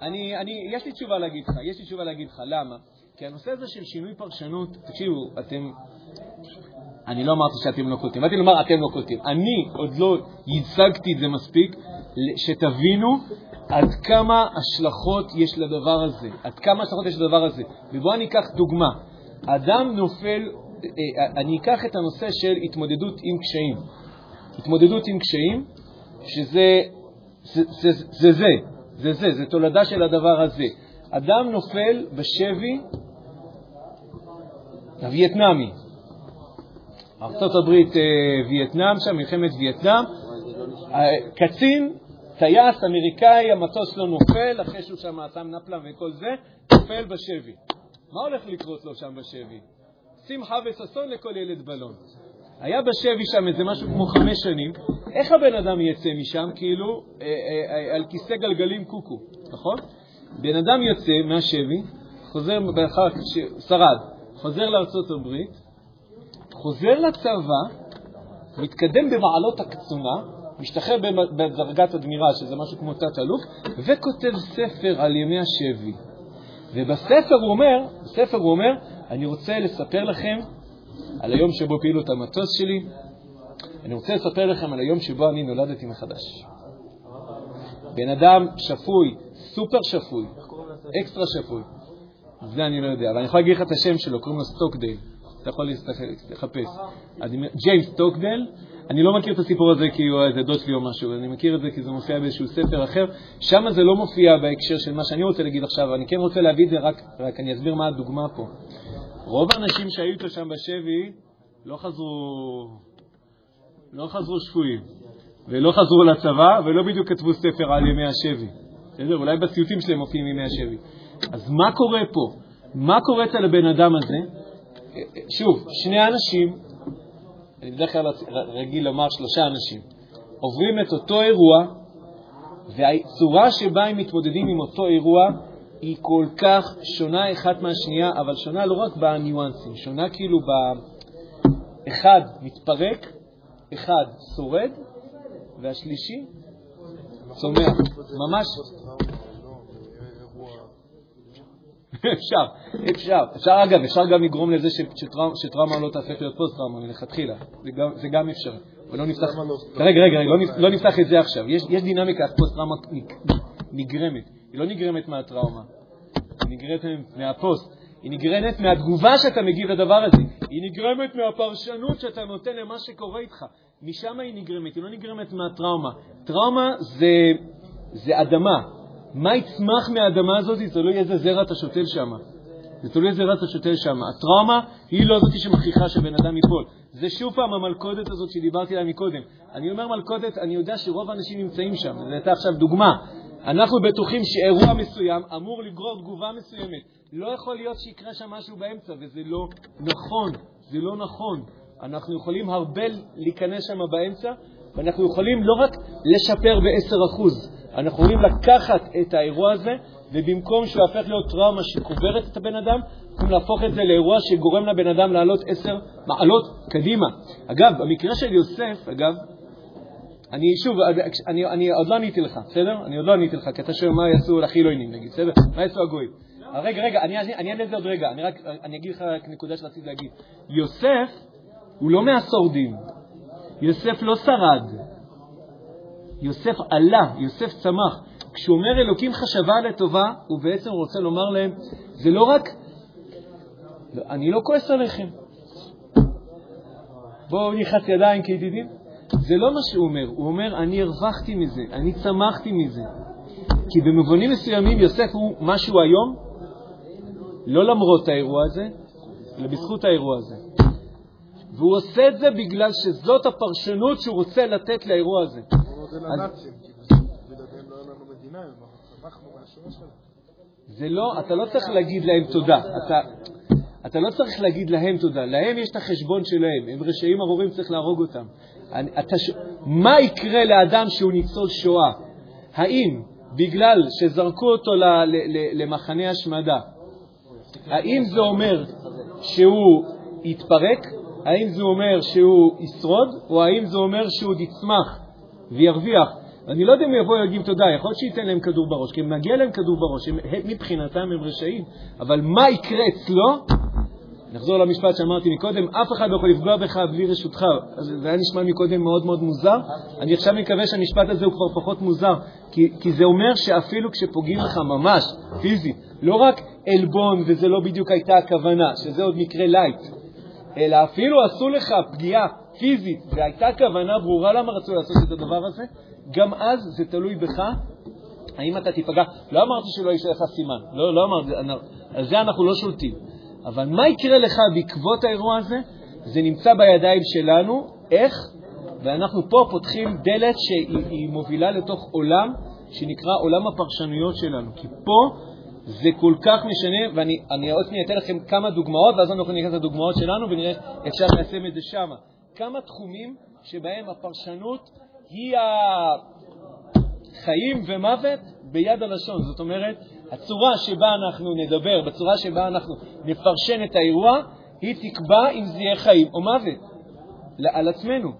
אני, אני, יש לי תשובה להגיד לך, יש לי תשובה להגיד לך, למה? כי הנושא הזה של שינוי פרשנות, תקשיבו, אתם, אני לא אמרתי שאתם לא קולטים, באתי לומר אתם לא קולטים. אני עוד לא ייצגתי את זה מספיק, שתבינו עד כמה השלכות יש לדבר הזה, עד כמה השלכות יש לדבר הזה. ובואו אני אקח דוגמה. אדם נופל, אה, אני אקח את הנושא של התמודדות עם קשיים. התמודדות עם קשיים, שזה זה זה, זה, זה, זה, זה, זה תולדה של הדבר הזה. אדם נופל בשבי הווייטנמי, ארה"ב אה, וייטנאם שם, מלחמת וייטנאם, קצין, טייס אמריקאי, המטוס לא נופל, אחרי שהוא שם שם נפלה וכל זה, נופל בשבי. מה הולך לקרות לו שם בשבי? שמחה וששון לכל ילד בלון. היה בשבי שם איזה משהו כמו חמש שנים, איך הבן אדם יצא משם? כאילו אה, אה, אה, על כיסא גלגלים קוקו, נכון? בן אדם יוצא מהשבי, חוזר, שרד, חוזר לארצות הברית, חוזר לצבא, מתקדם במעלות הקצונה, משתחרר בדרגת אדמירל, שזה משהו כמו תת-אלוף, וכותב ספר על ימי השבי. ובספר הוא אומר, בספר הוא אומר, אני רוצה לספר לכם על היום שבו פעילו את המטוס שלי, אני רוצה לספר לכם על היום שבו אני נולדתי מחדש. בן אדם שפוי, סופר שפוי, אקסטרה שפוי. זה אני לא יודע, אבל אני יכול להגיד לך את השם שלו, קוראים לו סטוקדייל. אתה יכול לחפש. ג'יימס סטוקדייל, אני לא מכיר את הסיפור הזה כי הוא איזה דוד שלי או משהו, אני מכיר את זה כי זה מופיע באיזשהו ספר אחר. שם זה לא מופיע בהקשר של מה שאני רוצה להגיד עכשיו, אני כן רוצה להביא את זה, רק, רק אני אסביר מה הדוגמה פה. רוב האנשים שהיו איתו שם בשבי לא חזרו, לא חזרו שפויים, ולא חזרו לצבא, ולא בדיוק כתבו ספר על ימי השבי. בסדר? אולי בסיוטים שלהם מופיעים ימי השבי. אז מה קורה פה? מה קורה אצל הבן אדם הזה? שוב, שני אנשים, אני בדרך כלל רגיל לומר שלושה אנשים, עוברים את אותו אירוע, והצורה שבה הם מתמודדים עם אותו אירוע היא כל כך שונה אחת מהשנייה, אבל שונה לא רק בניואנסים, שונה כאילו ב... אחד מתפרק, אחד שורד, והשלישי צומח. ממש, אפשר, אפשר. אפשר, אגב, אפשר גם לגרום לזה שטראומה לא תהפך להיות פוסט-טראומה מלכתחילה. זה גם אפשרי. ולא נפתח... רגע, רגע, לא, לא נפתח את זה עכשיו. יש דינמיקה פוסט-טראומה נגרמת. היא לא נגרמת מהטראומה, היא נגרמת מהפוסט. היא נגרמת מהתגובה שאתה מגיב לדבר הזה. היא נגרמת מהפרשנות שאתה נותן למה שקורה איתך. משם היא נגרמת, היא לא נגרמת מהטראומה. טראומה זה, זה אדמה, מה יצמח מהאדמה הזאת, זה תלוי איזה זרע אתה שותל שם. זה תלוי איזה זרע אתה שותל שם. הטראומה היא לא זאת שמכריחה שבן אדם ייפול. זה שוב פעם המלכודת הזאת שדיברתי עליה מקודם. אני אומר מלכודת, אני יודע שרוב האנשים נמצאים שם. זו הייתה עכשיו דוגמה. אנחנו בטוחים שאירוע מסוים אמור לגרור תגובה מסוימת. לא יכול להיות שיקרה שם משהו באמצע, וזה לא נכון. זה לא נכון. אנחנו יכולים הרבה להיכנס שם באמצע, ואנחנו יכולים לא רק לשפר ב-10%, אנחנו יכולים לקחת את האירוע הזה, ובמקום שהוא יהפך להיות טראומה שקוברת את הבן אדם, יכולים להפוך את זה לאירוע שגורם לבן אדם לעלות עשר מעלות קדימה. אגב, במקרה של יוסף, אגב, אני שוב, אני, אני עוד לא עניתי לך, בסדר? אני עוד לא עניתי לך, כי אתה שואל מה יעשו לחילונים, נגיד, בסדר? מה יעשו הגויים? רגע, רגע, אני אענה לזה עוד רגע, אני רק אני אגיד לך רק נקודה שרציתי להגיד. יוסף הוא לא מהשורדים, יוסף לא שרד, יוסף עלה, יוסף צמח. כשהוא אומר אלוקים חשבה לטובה, הוא בעצם רוצה לומר להם, זה לא רק, אני לא כועס עליכם. בואו נחץ ידיים כידידים. זה לא מה שהוא אומר, הוא אומר, אני הרווחתי מזה, אני צמחתי מזה. כי במובנים מסוימים יוסף הוא מה שהוא היום, לא למרות האירוע הזה, אלא בזכות האירוע הזה. והוא עושה את זה בגלל שזאת הפרשנות שהוא רוצה לתת לאירוע הזה. זה לנאצים, כי בלעדיהם לא היה לנו מדינה, אנחנו מהשורש שלנו. זה לא, אתה לא צריך להגיד להם תודה. אתה, אתה לא צריך להגיד להם תודה. להם יש את החשבון שלהם. הם רשעים ארורים, צריך להרוג אותם. אתה, מה יקרה לאדם שהוא ניצול שואה? האם בגלל שזרקו אותו ל, ל, ל, למחנה השמדה, האם זה אומר שהוא יתפרק, האם זה אומר שהוא ישרוד, או האם זה אומר שהוא יצמח וירוויח. אני לא יודע אם יבוא ויגיד תודה, יכול להיות שייתן להם כדור בראש, כי מגיע להם כדור בראש, הם, מבחינתם הם רשעים, אבל מה יקרה אצלו? נחזור למשפט שאמרתי מקודם, אף אחד לא יכול לפגוע בך בלי רשותך. זה היה נשמע מקודם מאוד מאוד מוזר. אני עכשיו מקווה שהמשפט הזה הוא כבר פחות מוזר, כי, כי זה אומר שאפילו כשפוגעים בך ממש, פיזית, לא רק עלבון וזה לא בדיוק הייתה הכוונה, שזה עוד מקרה light, אלא אפילו עשו לך פגיעה פיזית והייתה כוונה ברורה למה רצו לעשות את הדבר הזה, גם אז זה תלוי בך, האם אתה תיפגע. לא אמרתי שלא יש לך סימן, לא, לא אמרתי, על זה אנחנו לא שולטים. אבל מה יקרה לך בעקבות האירוע הזה, זה נמצא בידיים שלנו, איך? ואנחנו פה פותחים דלת שהיא מובילה לתוך עולם שנקרא עולם הפרשנויות שלנו. כי פה זה כל כך משנה, ואני עוד שנייה אתן לכם כמה דוגמאות, ואז אנחנו ניכנס לדוגמאות שלנו ונראה אפשר ליישם את זה שם. כמה תחומים שבהם הפרשנות היא החיים ומוות ביד הלשון. זאת אומרת, הצורה שבה אנחנו נדבר, בצורה שבה אנחנו נפרשן את האירוע, היא תקבע אם זה יהיה חיים או מוות. על עצמנו.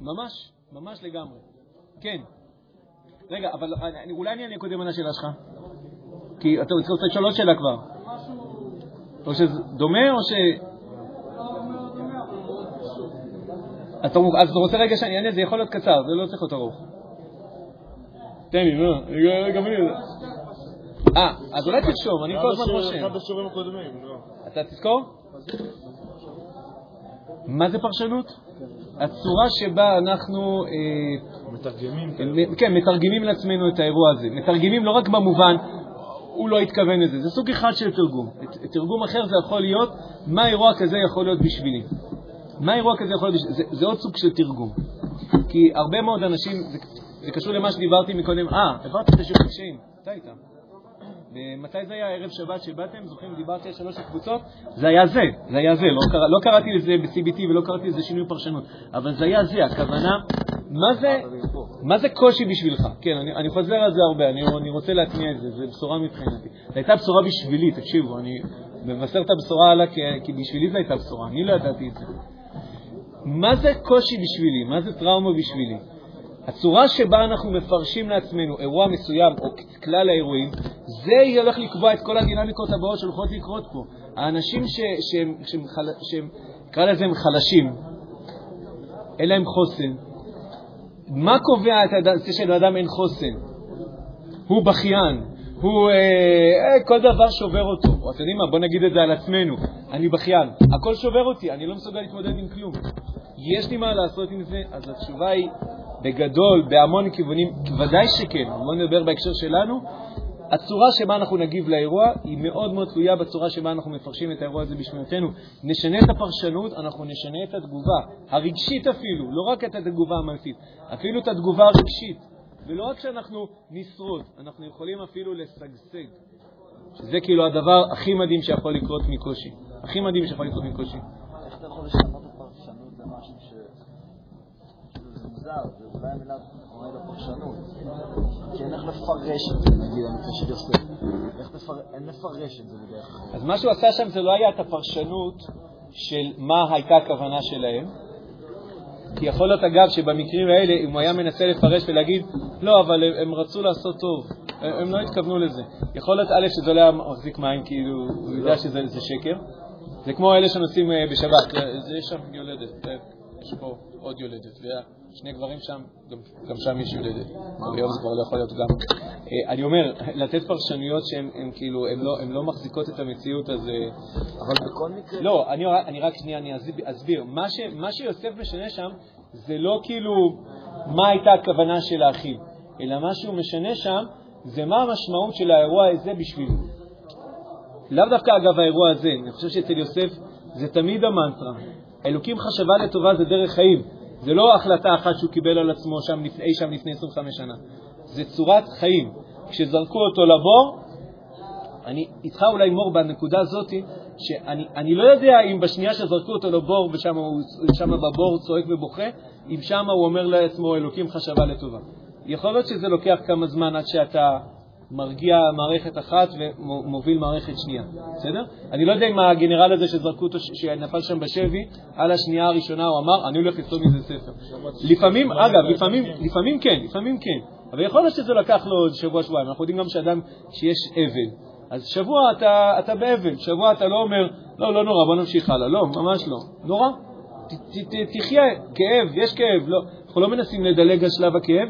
ממש, ממש לגמרי. כן. רגע, אבל אולי אני אענה קודם על השאלה שלך. כי אתה רוצה לשאול עוד שאלה כבר. או שזה דומה או ש... אתה, רוצה רגע שאני אענה, זה יכול להיות קצר, זה לא צריך להיות ארוך. תן לי, נו, גם אני יודע. אה, אז אולי תרשום, אני כל הזמן רושם. לא. אתה תזכור? מה זה פרשנות? הצורה שבה אנחנו... מתרגמים. כן, מתרגמים לעצמנו את האירוע הזה. מתרגמים לא רק במובן, הוא לא התכוון לזה, זה סוג אחד של תרגום. תרגום אחר זה יכול להיות, מה אירוע כזה יכול להיות בשבילי. מה אירוע כזה יכול להיות? זה, זה עוד סוג של תרגום. כי הרבה מאוד אנשים, זה, זה קשור למה שדיברתי מקודם, אה, העברתי את השיעור קשיים, אתה איתם. מתי זה היה ערב שבת שבאתם? זוכרים, דיברתי על שלוש הקבוצות? זה היה זה, זה היה זה. לא, קרא, לא קראתי לזה ב-CBT ולא קראתי לזה שינוי פרשנות, אבל זה היה זה. הכוונה, מה זה, מה זה קושי בשבילך? כן, אני, אני חוזר על זה הרבה, אני, אני רוצה להטמיע את זה, זו בשורה מבחינתי. זו הייתה בשורה בשבילי, תקשיבו, אני מבשר את הבשורה הלאה כי, כי בשבילי זו הייתה בשורה, אני לא ידעתי את זה. מה זה קושי בשבילי? מה זה טראומה בשבילי? הצורה שבה אנחנו מפרשים לעצמנו אירוע מסוים או כלל האירועים, זה הולך לקבוע את כל הדינמיקות הבאות שהולכות לקרות פה. האנשים שהם, שהם, שהם, נקרא לזה, הם חלשים, אין להם חוסן. מה קובע את זה שלאדם אין חוסן? הוא בכיין, הוא, אה, אה, כל דבר שובר אותו. או אתם יודעים מה, בוא נגיד את זה על עצמנו. אני בכיין, הכל שובר אותי, אני לא מסוגל להתמודד עם כלום. יש לי מה לעשות עם זה? אז התשובה היא, בגדול, בהמון כיוונים, ודאי שכן. בואו נדבר בהקשר שלנו. הצורה שבה אנחנו נגיב לאירוע היא מאוד מאוד תלויה בצורה שבה אנחנו מפרשים את האירוע הזה בשמינותנו. נשנה את הפרשנות, אנחנו נשנה את התגובה, הרגשית אפילו, לא רק את התגובה המעשית, אפילו את התגובה הרגשית. ולא רק שאנחנו נשרוד, אנחנו יכולים אפילו לשגשג, שזה כאילו הדבר הכי מדהים שיכול לקרות מקושי. הכי מדהים שיכול לקרות מקושי. איך אתה יכול לשנות הפרשנות למשהו ש... זה מוזר, זה אולי המילה עומד הפרשנות. כי אין איך לפרש את זה, נגיד, המקרה של יוסף. אין לפרש את זה בדרך כלל. אז מה שהוא עשה שם זה לא היה את הפרשנות של מה הייתה הכוונה שלהם, כי יכול להיות, אגב, שבמקרים האלה, אם הוא היה מנסה לפרש ולהגיד, לא, אבל הם, הם רצו לעשות טוב, הם, הם לא התכוונו לזה. יכול להיות, א', שזה לא היה מחזיק מים, כאילו, הוא יודע שזה שקר. זה כמו אלה שנוסעים אה, בשבת, זה יש שם יולדת, יש פה עוד יולדת, שני גברים שם, גם, גם שם יש יולדת. היום זה כבר לא יכול להיות גם. אה, אני אומר, לתת פרשנויות שהן כאילו, הן לא, לא מחזיקות את המציאות, אז... אבל בכל מקרה... לא, אני, אני רק שנייה, אני אסביר. מה, ש, מה שיוסף משנה שם, זה לא כאילו מה הייתה הכוונה של האחים, אלא מה שהוא משנה שם, זה מה המשמעות של האירוע הזה בשבילו. לאו דווקא אגב האירוע הזה, אני חושב שאצל יוסף זה תמיד המנטרה. אלוקים חשבה לטובה זה דרך חיים. זה לא החלטה אחת שהוא קיבל על עצמו שם אי שם לפני 25 שנה. זה צורת חיים. כשזרקו אותו לבור, אני איתך אולי מור בנקודה הזאת, שאני לא יודע אם בשנייה שזרקו אותו לבור ושם הוא בבור צועק ובוכה, אם שם הוא אומר לעצמו אלוקים חשבה לטובה. יכול להיות שזה לוקח כמה זמן עד שאתה מרגיע מערכת אחת ומוביל מערכת שנייה, בסדר? אני לא יודע אם הגנרל הזה שזרקו אותו, שנפל שם בשבי, על השנייה הראשונה הוא אמר, אני הולך לכתוב מזה ספר. לפעמים, אגב, לפעמים, לפעמים כן, לפעמים כן, אבל יכול להיות שזה לקח לו עוד שבוע-שבועיים. אנחנו יודעים גם שאדם, שיש אבל, אז שבוע אתה, אתה באבל, שבוע אתה לא אומר, לא, לא נורא, בוא נמשיך הלאה. לא, ממש לא. נורא. תחיה, כאב, יש כאב. לא. אנחנו לא מנסים לדלג על שלב הכאב,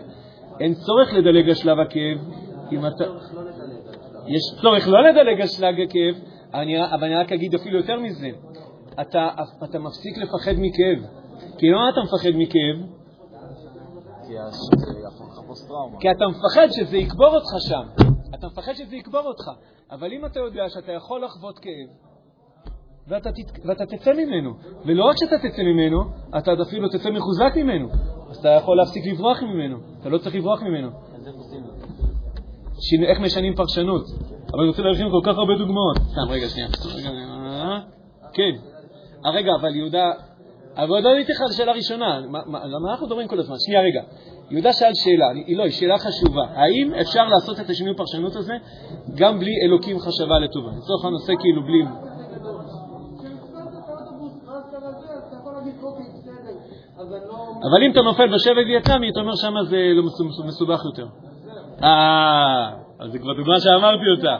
אין צורך לדלג על שלב הכאב. אם אתה... יש צורך לא לדלג על שלב הכאב, אבל אני רק אגיד אפילו יותר מזה. אתה, אתה מפסיק לפחד מכאב. כי למה אתה מפחד מכאב? כי אתה מפחד שזה יקבור אותך שם. אתה מפחד שזה יקבור אותך. אבל אם אתה יודע שאתה יכול לחוות כאב, ואתה, תת... ואתה תצא ממנו, ולא רק שאתה תצא ממנו, אתה אפילו תצא מחוזק ממנו, אז אתה יכול להפסיק לברוח ממנו, אתה לא צריך לברוח ממנו. אז איך עושים איך משנים פרשנות. אבל אני רוצה להרחיב כל כך הרבה דוגמאות. סתם, רגע, שנייה. כן. רגע, אבל יהודה... אבל עוד לא עניתי לך על השאלה הראשונה. למה אנחנו מדברים כל הזמן? שנייה, רגע. יהודה שאל שאלה, היא לא, היא שאלה חשובה. האם אפשר לעשות את השינוי פרשנות הזה גם בלי אלוקים חשבה לטובה? לצורך הנושא כאילו בלי... אבל אם אתה נופל בשבט ויצמי, אתה אומר שמה זה לא מסובך יותר. אה, אז זה כבר דוגמה שאמרתי אותה.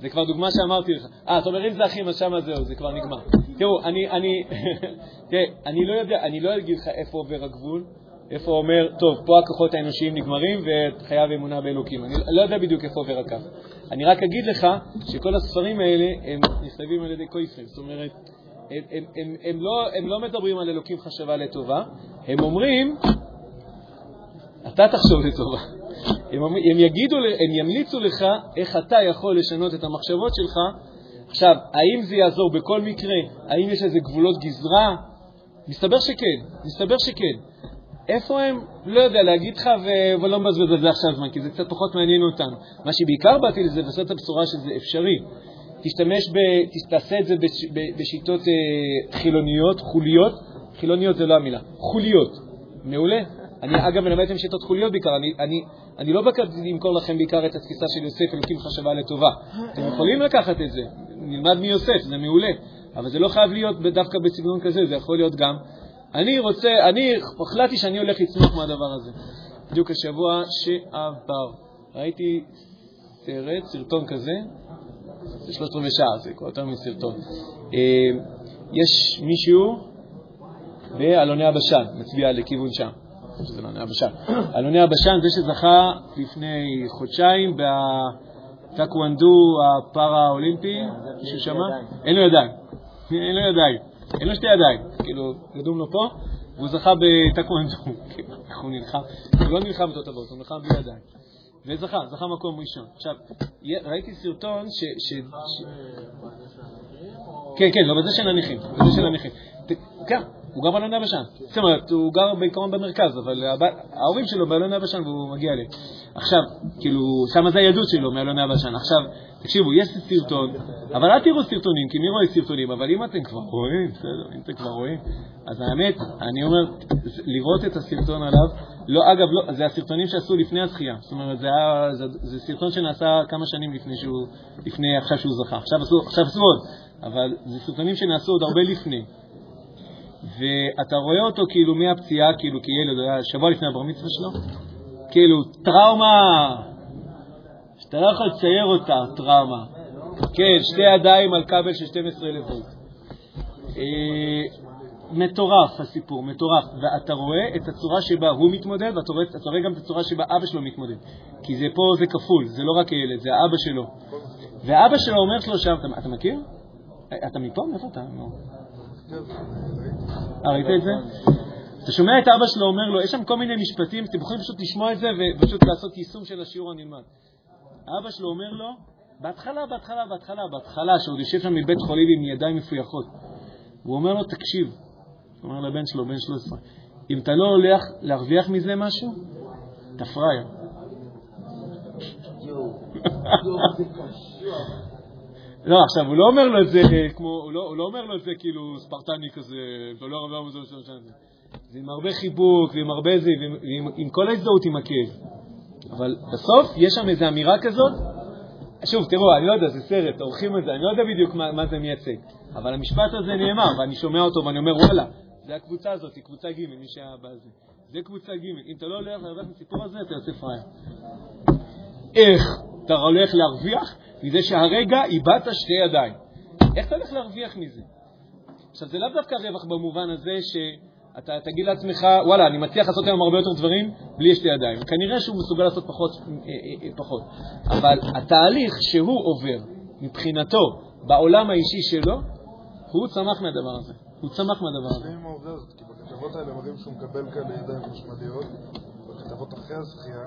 זה כבר דוגמה שאמרתי לך. אה, אתה אומר, אם זה אחים, אז שמה זהו, זה כבר נגמר. תראו, אני, אני, תראה, אני לא יודע, אני לא אגיד לך איפה עובר הגבול, איפה אומר, טוב, פה הכוחות האנושיים נגמרים וחייב אמונה באלוקים. אני לא יודע בדיוק איפה עובר הקו. אני רק אגיד לך שכל הספרים האלה הם נכתבים על ידי קויפרים. זאת אומרת, הם, הם, הם, הם, לא, הם לא מדברים על אלוקים חשבה לטובה, הם אומרים, אתה תחשוב לטובה. הם, הם, יגידו, הם ימליצו לך איך אתה יכול לשנות את המחשבות שלך. עכשיו, האם זה יעזור בכל מקרה? האם יש איזה גבולות גזרה? מסתבר שכן, מסתבר שכן. איפה הם? לא יודע, להגיד לך ו... ולא מבזבז על זה עכשיו זמן, כי זה קצת פחות מעניין אותנו. מה שבעיקר באתי לזה, לעשות את הבשורה שזה אפשרי. תשתמש ב... תעשה את זה בש... בשיטות אה, חילוניות, חוליות. חילוניות זה לא המילה, חוליות. מעולה. אני אגב מלמד אתכם שיטות חוליות בעיקר, אני, אני, אני לא בקרתי למכור לכם בעיקר את התפיסה של יוסף, אלוקים חשבה לטובה. אתם יכולים לקחת את זה, נלמד מיוסף, זה מעולה, אבל זה לא חייב להיות דווקא בסגנון כזה, זה יכול להיות גם אני רוצה, אני החלטתי שאני הולך לצמוח מהדבר הזה. בדיוק השבוע שעבר ראיתי סרט, סרטון כזה, זה שלושת רבעי שעה, זה יותר מסרטון. אה, יש מישהו באלוני הבשן, מצביע לכיוון שם. שזה אלוני הבשן. אלוני הבשן, זה שזכה לפני חודשיים בטקוונדו הפארה-אולימפי, מישהו שמע? אין לו ידיים. אין לו ידיים. אין לו שתי ידיים, כאילו, גדום לו פה, והוא זכה בטקוונדו, איך הוא נלחם? הוא לא נלחם בתותבות, הוא נלחם בלי ידיים. וזכה, זכה מקום ראשון. עכשיו, ראיתי סרטון ש... כן, כן, לא, בזה של הנכים, בזה של הנכים. כן, הוא גר באלון יבשן. זאת אומרת, הוא גר בעיקרון במרכז, אבל ההורים שלו באלון יבשן והוא מגיע אליהם. עכשיו, כאילו, שמה זה הילדות שלו מאלון יבשן. עכשיו, תקשיבו, יש סרטון, אבל אל תראו סרטונים, כי מי רואה סרטונים? אבל אם אתם כבר רואים, בסדר, אם אתם כבר רואים, אז האמת, אני אומר, לראות את הסרטון עליו, לא, אגב, לא, זה הסרטונים שעשו לפני הזכייה. זאת אומרת, זה, היה, זה, זה סרטון שנעשה כמה שנים לפני שהוא, לפני עכשיו שהוא זכה. עכשיו עשו, עכשיו עשו עוד, אבל זה סרטונים שנעשו עוד הרבה לפני. ואתה רואה אותו כאילו מהפציעה, כאילו כילד, היה שבוע לפני הבר מצווה שלו, כאילו טראומה, שאתה לא יכול לצייר אותה, טראומה. כן, שתי ידיים על כבל של 12,000 וולט. אה, מטורף הסיפור, מטורף. ואתה רואה את הצורה שבה הוא מתמודד, ואתה רואה, רואה גם את הצורה שבה אבא שלו מתמודד. כי זה פה זה כפול, זה לא רק הילד, זה האבא שלו. ואבא שלו אומר לו שם, אתה, אתה מכיר? אתה מפה? מאיפה אתה? אה, ראית את זה? אתה שומע את אבא שלו אומר לו, יש שם כל מיני משפטים, אתם יכולים פשוט לשמוע את זה ופשוט לעשות יישום של השיעור הנלמד. אבא שלו אומר לו, בהתחלה, בהתחלה, בהתחלה, בהתחלה, שעוד יושב שם מבית חולים עם ידיים מפויחות, הוא אומר לו, תקשיב, הוא אומר לבן שלו, בן 13, אם אתה לא הולך להרוויח מזה משהו, אתה פראייר. לא, עכשיו, הוא לא אומר לו את זה כמו, הוא לא, הוא לא אומר לו את זה כאילו ספרטני כזה, אתה לא רבה מזה, זה עם הרבה חיבוק ועם הרבה זה, ועם עם כל ההזדהות עם הכאב. אבל בסוף יש שם איזו אמירה כזאת. שוב, תראו, אני לא יודע, זה סרט, עורכים את זה, אני לא יודע בדיוק מה, מה זה מייצג, אבל המשפט הזה נאמר, ואני שומע אותו ואני אומר, וואלה, זה הקבוצה הזאת, היא קבוצה ג', מי שהיה בזה. זה קבוצה ג', אם אתה לא הולך להרוויח מסיפור הזה, אתה יוצא פראייר. איך אתה הולך להרוויח? מזה שהרגע איבדת שתי ידיים. איך אתה הולך להרוויח מזה? עכשיו, זה לאו דווקא רווח במובן הזה שאתה תגיד לעצמך, וואלה, אני מצליח לעשות היום הרבה יותר דברים בלי שתי ידיים. כנראה שהוא מסוגל לעשות פחות, אה, אה, פחות. אבל התהליך שהוא עובר מבחינתו בעולם האישי שלו, הוא צמח מהדבר הזה. הוא צמח מהדבר הזה. העובדה הזאת, כי בכתבות האלה מראים שהוא מקבל כאלה ידיים חשמליות, בכתבות אחרי הזכייה,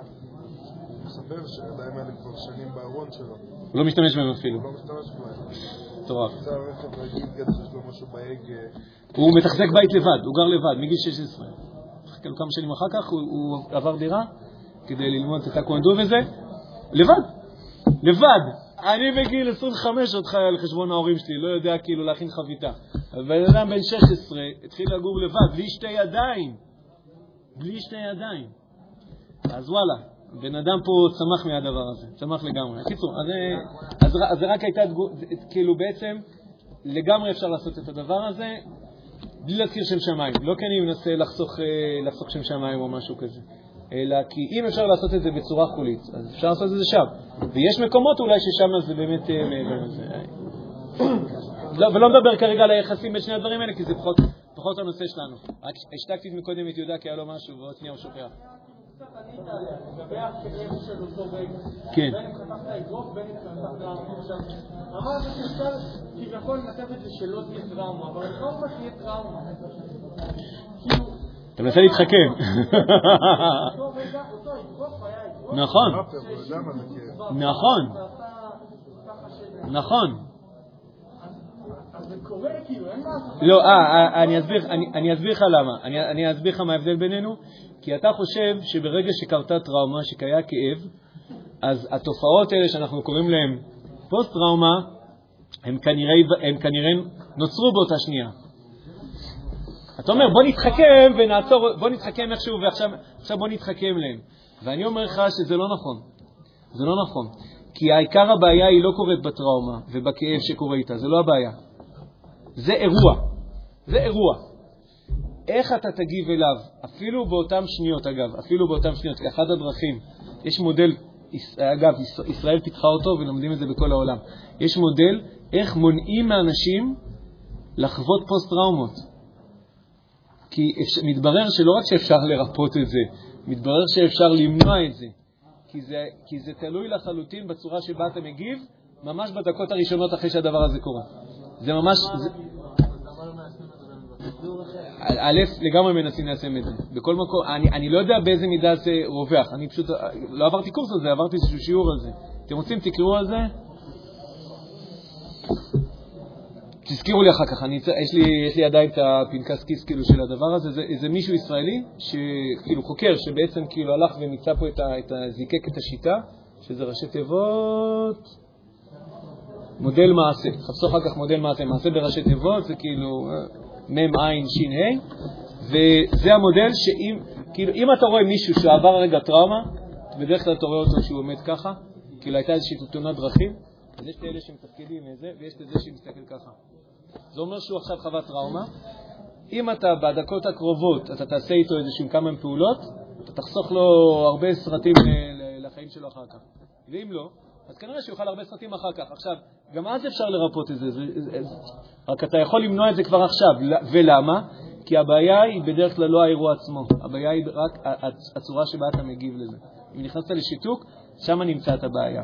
הוא מספר שהידיים האלה כבר שנים בארון שלו. הוא לא משתמש בהם אפילו. הוא לא משתמש בהם. מטורף. בהגה. הוא מתחזק בית לבד, הוא גר לבד, מגיל 16. כאילו כמה שנים אחר כך הוא, עבר דירה כדי ללמוד את הטקוונדו וזה, לבד, לבד. אני בגיל 25 עוד חי על חשבון ההורים שלי, לא יודע כאילו להכין חביתה. בן אדם בן 16 התחיל לגור לבד, בלי שתי ידיים. בלי שתי ידיים. אז וואלה, בן אדם פה צמח מהדבר הזה, צמח לגמרי. קיצור, אז, אז, אז רק הייתה, כאילו בעצם, לגמרי אפשר לעשות את הדבר הזה בלי להזכיר שם שמיים. לא כי אני מנסה לחסוך, אה, לחסוך שם שמיים או משהו כזה, אלא כי אם אפשר לעשות את זה בצורה חולית, אז אפשר לעשות את זה שם. ויש מקומות אולי ששם זה באמת אה, מעבר לזה. לא, ולא מדבר כרגע על היחסים בין שני הדברים האלה, כי זה פחות, פחות הנושא שלנו. רק השתקתי מקודם את יהודה כי היה לו משהו, ועוד שנייה הוא שוכח. לגבי הכאב של אותו רגע. כן. בין אם חתכת אגרוף, בין אם חתכת עכשיו. אמרת שאפשר כביכול לנתב את זה שלא תהיה טראומה, אבל טראומה תהיה טראומה. כאילו, אתה מנסה להתחכם. נכון. נכון. נכון. כאילו. לא, אה, אה, אני אסביר, לך למה. אני, אסביר לך מה ההבדל בינינו. כי אתה חושב שברגע שקרתה טראומה, שקרה כאב, אז התופעות האלה שאנחנו קוראים להן פוסט-טראומה, הן כנראה, נוצרו באותה שנייה. אתה אומר, בוא נתחכם ונעצור, בוא נתחכם איכשהו, ועכשיו עכשיו בוא נתחכם להם. ואני אומר לך שזה לא נכון. זה לא נכון. כי העיקר הבעיה היא לא קורית בטראומה ובכאב שקורה איתה, זה לא הבעיה. זה אירוע. זה אירוע. איך אתה תגיב אליו, אפילו באותן שניות, אגב, אפילו באותן שניות, כי אחת הדרכים, יש מודל, אגב, יש- ישראל פיתחה אותו ולומדים את זה בכל העולם. יש מודל איך מונעים מאנשים לחוות פוסט-טראומות. כי אפשר, מתברר שלא רק שאפשר לרפות את זה, מתברר שאפשר למנוע את זה. כי זה, כי זה תלוי לחלוטין בצורה שבה אתה מגיב, ממש בדקות הראשונות אחרי שהדבר הזה קורה. זה ממש... א', לגמרי מנסים ליישם את זה. בכל מקום, אני, אני לא יודע באיזה מידה זה רווח. אני פשוט לא עברתי קורס על זה, עברתי איזשהו שיעור על זה. אתם רוצים, תקראו על זה? תזכירו לי אחר כך, אני, יש, לי, יש לי עדיין את הפנקס כיס כאילו של הדבר הזה, זה, זה מישהו ישראלי, שכאילו חוקר, שבעצם כאילו הלך ומיצה פה את ה, את ה, זיקק את השיטה, שזה ראשי תיבות, מודל מעשה, חפשו אחר כך מודל מעשה, מעשה בראשי תיבות, זה כאילו אה, מ' עין ש' ה', וזה המודל שאם, כאילו, אם אתה רואה מישהו שעבר רגע טראומה, בדרך כלל אתה רואה אותו שהוא עומד ככה, כאילו הייתה איזושהי תאונת דרכים, אז יש את אלה שמתפקדים וזה, ויש את זה שמסתכל ככה. זה אומר שהוא עכשיו חווה טראומה. אם אתה בדקות הקרובות, אתה תעשה איתו איזשהם כמה פעולות, אתה תחסוך לו הרבה סרטים ל- לחיים שלו אחר כך. ואם לא, אז כנראה שהוא יאכל הרבה סרטים אחר כך. עכשיו, גם אז אפשר לרפות את זה, זה, זה, זה רק אתה יכול למנוע את זה כבר עכשיו. ולמה? כי הבעיה היא בדרך כלל לא האירוע עצמו, הבעיה היא רק הצורה שבה אתה מגיב לזה. אם נכנסת לשיתוק, שם נמצא את הבעיה,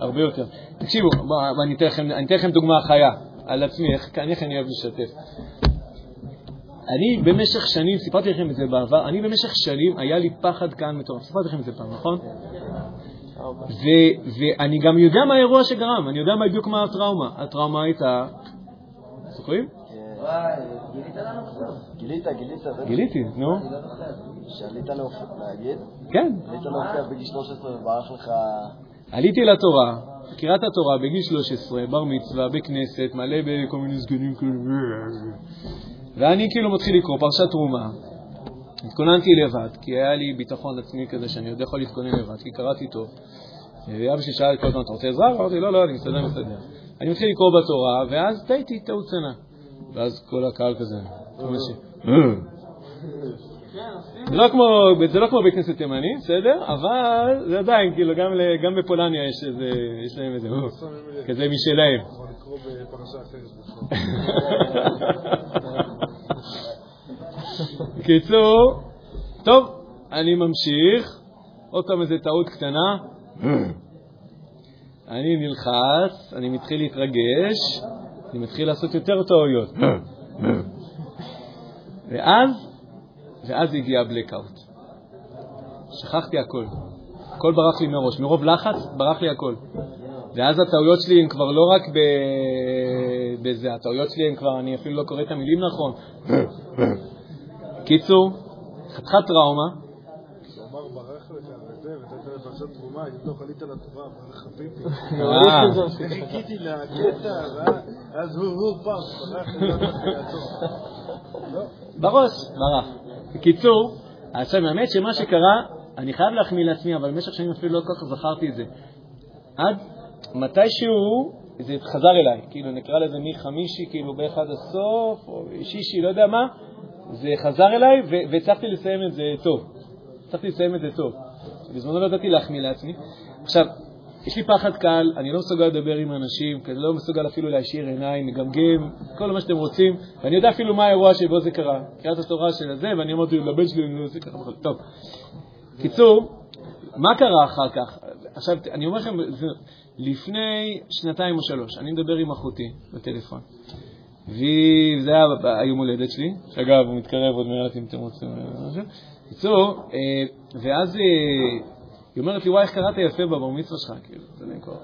הרבה יותר. תקשיבו, בוא, אני, אתן לכם, אני אתן לכם דוגמה חיה על עצמי, איך אני אוהב לשתף. אני במשך שנים, סיפרתי לכם את זה בעבר, אני במשך שנים, היה לי פחד כאן מטורף. סיפרתי לכם את זה פעם, נכון? ו- ואני גם יודע מה האירוע שגרם, אני יודע בדיוק מה הטראומה. הטראומה הייתה... זוכרים? גילית לנו. גילית, גילית. גיליתי, נו. לא. שעלית להופיע, להגיד? כן. עלית להופיע בגיל 13 וברח לך... עליתי לתורה, קריאת התורה בגיל 13, בר מצווה, בכנסת, מלא בכל מיני סגנים כאלה. ואני כאילו מתחיל לקרוא פרשת תרומה. התכוננתי לבד, כי היה לי ביטחון עצמי כזה שאני עוד יכול להתכונן לבד, כי קראתי טוב. ואבא שלי שאל כל הזמן, אתה רוצה עזרה? אמרתי, לא, לא, אני מסתדר, מסתדר. אני מתחיל לקרוא בתורה, ואז טעיתי טעות קטנה. ואז כל הקהל כזה, זה לא כמו, זה לא כמו בית כנסת תימני, בסדר? אבל זה עדיין, כאילו, גם, בפולניה יש להם איזה, "או", כזה משלהם. בקיצור, טוב, אני ממשיך, עוד פעם איזו טעות קטנה. אני נלחץ, אני מתחיל להתרגש, אני מתחיל לעשות יותר טעויות. ואז, ואז הגיע הבלקאוט. שכחתי הכל. הכל ברח לי מראש. מרוב לחץ ברח לי הכל. ואז הטעויות שלי הן כבר לא רק. בזה, הטעויות שלי הן כבר, אני אפילו לא קורא את המילים נכון. קיצור, חתיכת טראומה, הוא אמר ברח לך וזה, ונתת לפרשת תרומה, אם לא חלית לתורה, ברח חביבי. חיכיתי לקטע, ואז הוא, הוא פעם, ברח לי הצלחתי לעצור. בראש, ברח. בקיצור, עכשיו, האמת שמה שקרה, אני חייב להחמיא לעצמי, אבל במשך שנים אפילו לא כל כך זכרתי את זה. עד מתישהו זה חזר אליי, כאילו נקרא לזה מחמישי, כאילו עד הסוף, או שישי, לא יודע מה, זה חזר אליי והצלחתי לסיים את זה טוב. הצלחתי לסיים את זה טוב. בזמנו לא ידעתי להחמיא לעצמי. עכשיו, יש לי פחד קל, אני לא מסוגל לדבר עם אנשים, כי אני לא מסוגל אפילו להשאיר עיניים, לגמגם, כל מה שאתם רוצים, ואני יודע אפילו מה האירוע שבו זה קרה. קריאת התורה של הזה, ואני אמרתי לבן שלי, אני לא עושה ככה וככה. טוב. קיצור, מה קרה אחר כך? עכשיו, אני אומר לכם, לפני שנתיים או שלוש, אני מדבר עם אחותי בטלפון, וזה היה היום הולדת שלי, שאגב, הוא מתקרב עוד מעט אם אתם רוצים משהו. בקיצור, אה, ואז אה, היא אומרת לי, וואי, איך קראת יפה בבר מצווה שלך, כאילו, זה נהיה כבר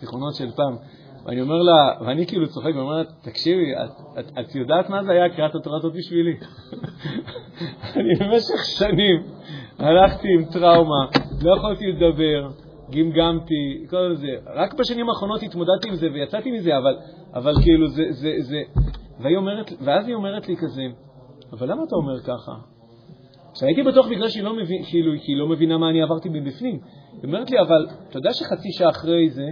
זיכרונות של פעם. ואני אומר לה, ואני כאילו צוחק ואומר לה, תקשיבי, את, את, את יודעת מה זה היה קריאת התורה הזאת בשבילי? אני במשך שנים הלכתי עם טראומה, לא יכולתי לדבר, גמגמתי, כל זה. רק בשנים האחרונות התמודדתי עם זה ויצאתי מזה, אבל, אבל כאילו זה, זה, זה... והיא אומרת, ואז היא אומרת לי כזה, אבל למה אתה אומר ככה? עכשיו, בטוח בגלל שהיא לא, מבין, כאילו, שהיא לא מבינה מה אני עברתי מבפנים. היא אומרת לי, אבל אתה יודע שחצי שעה אחרי זה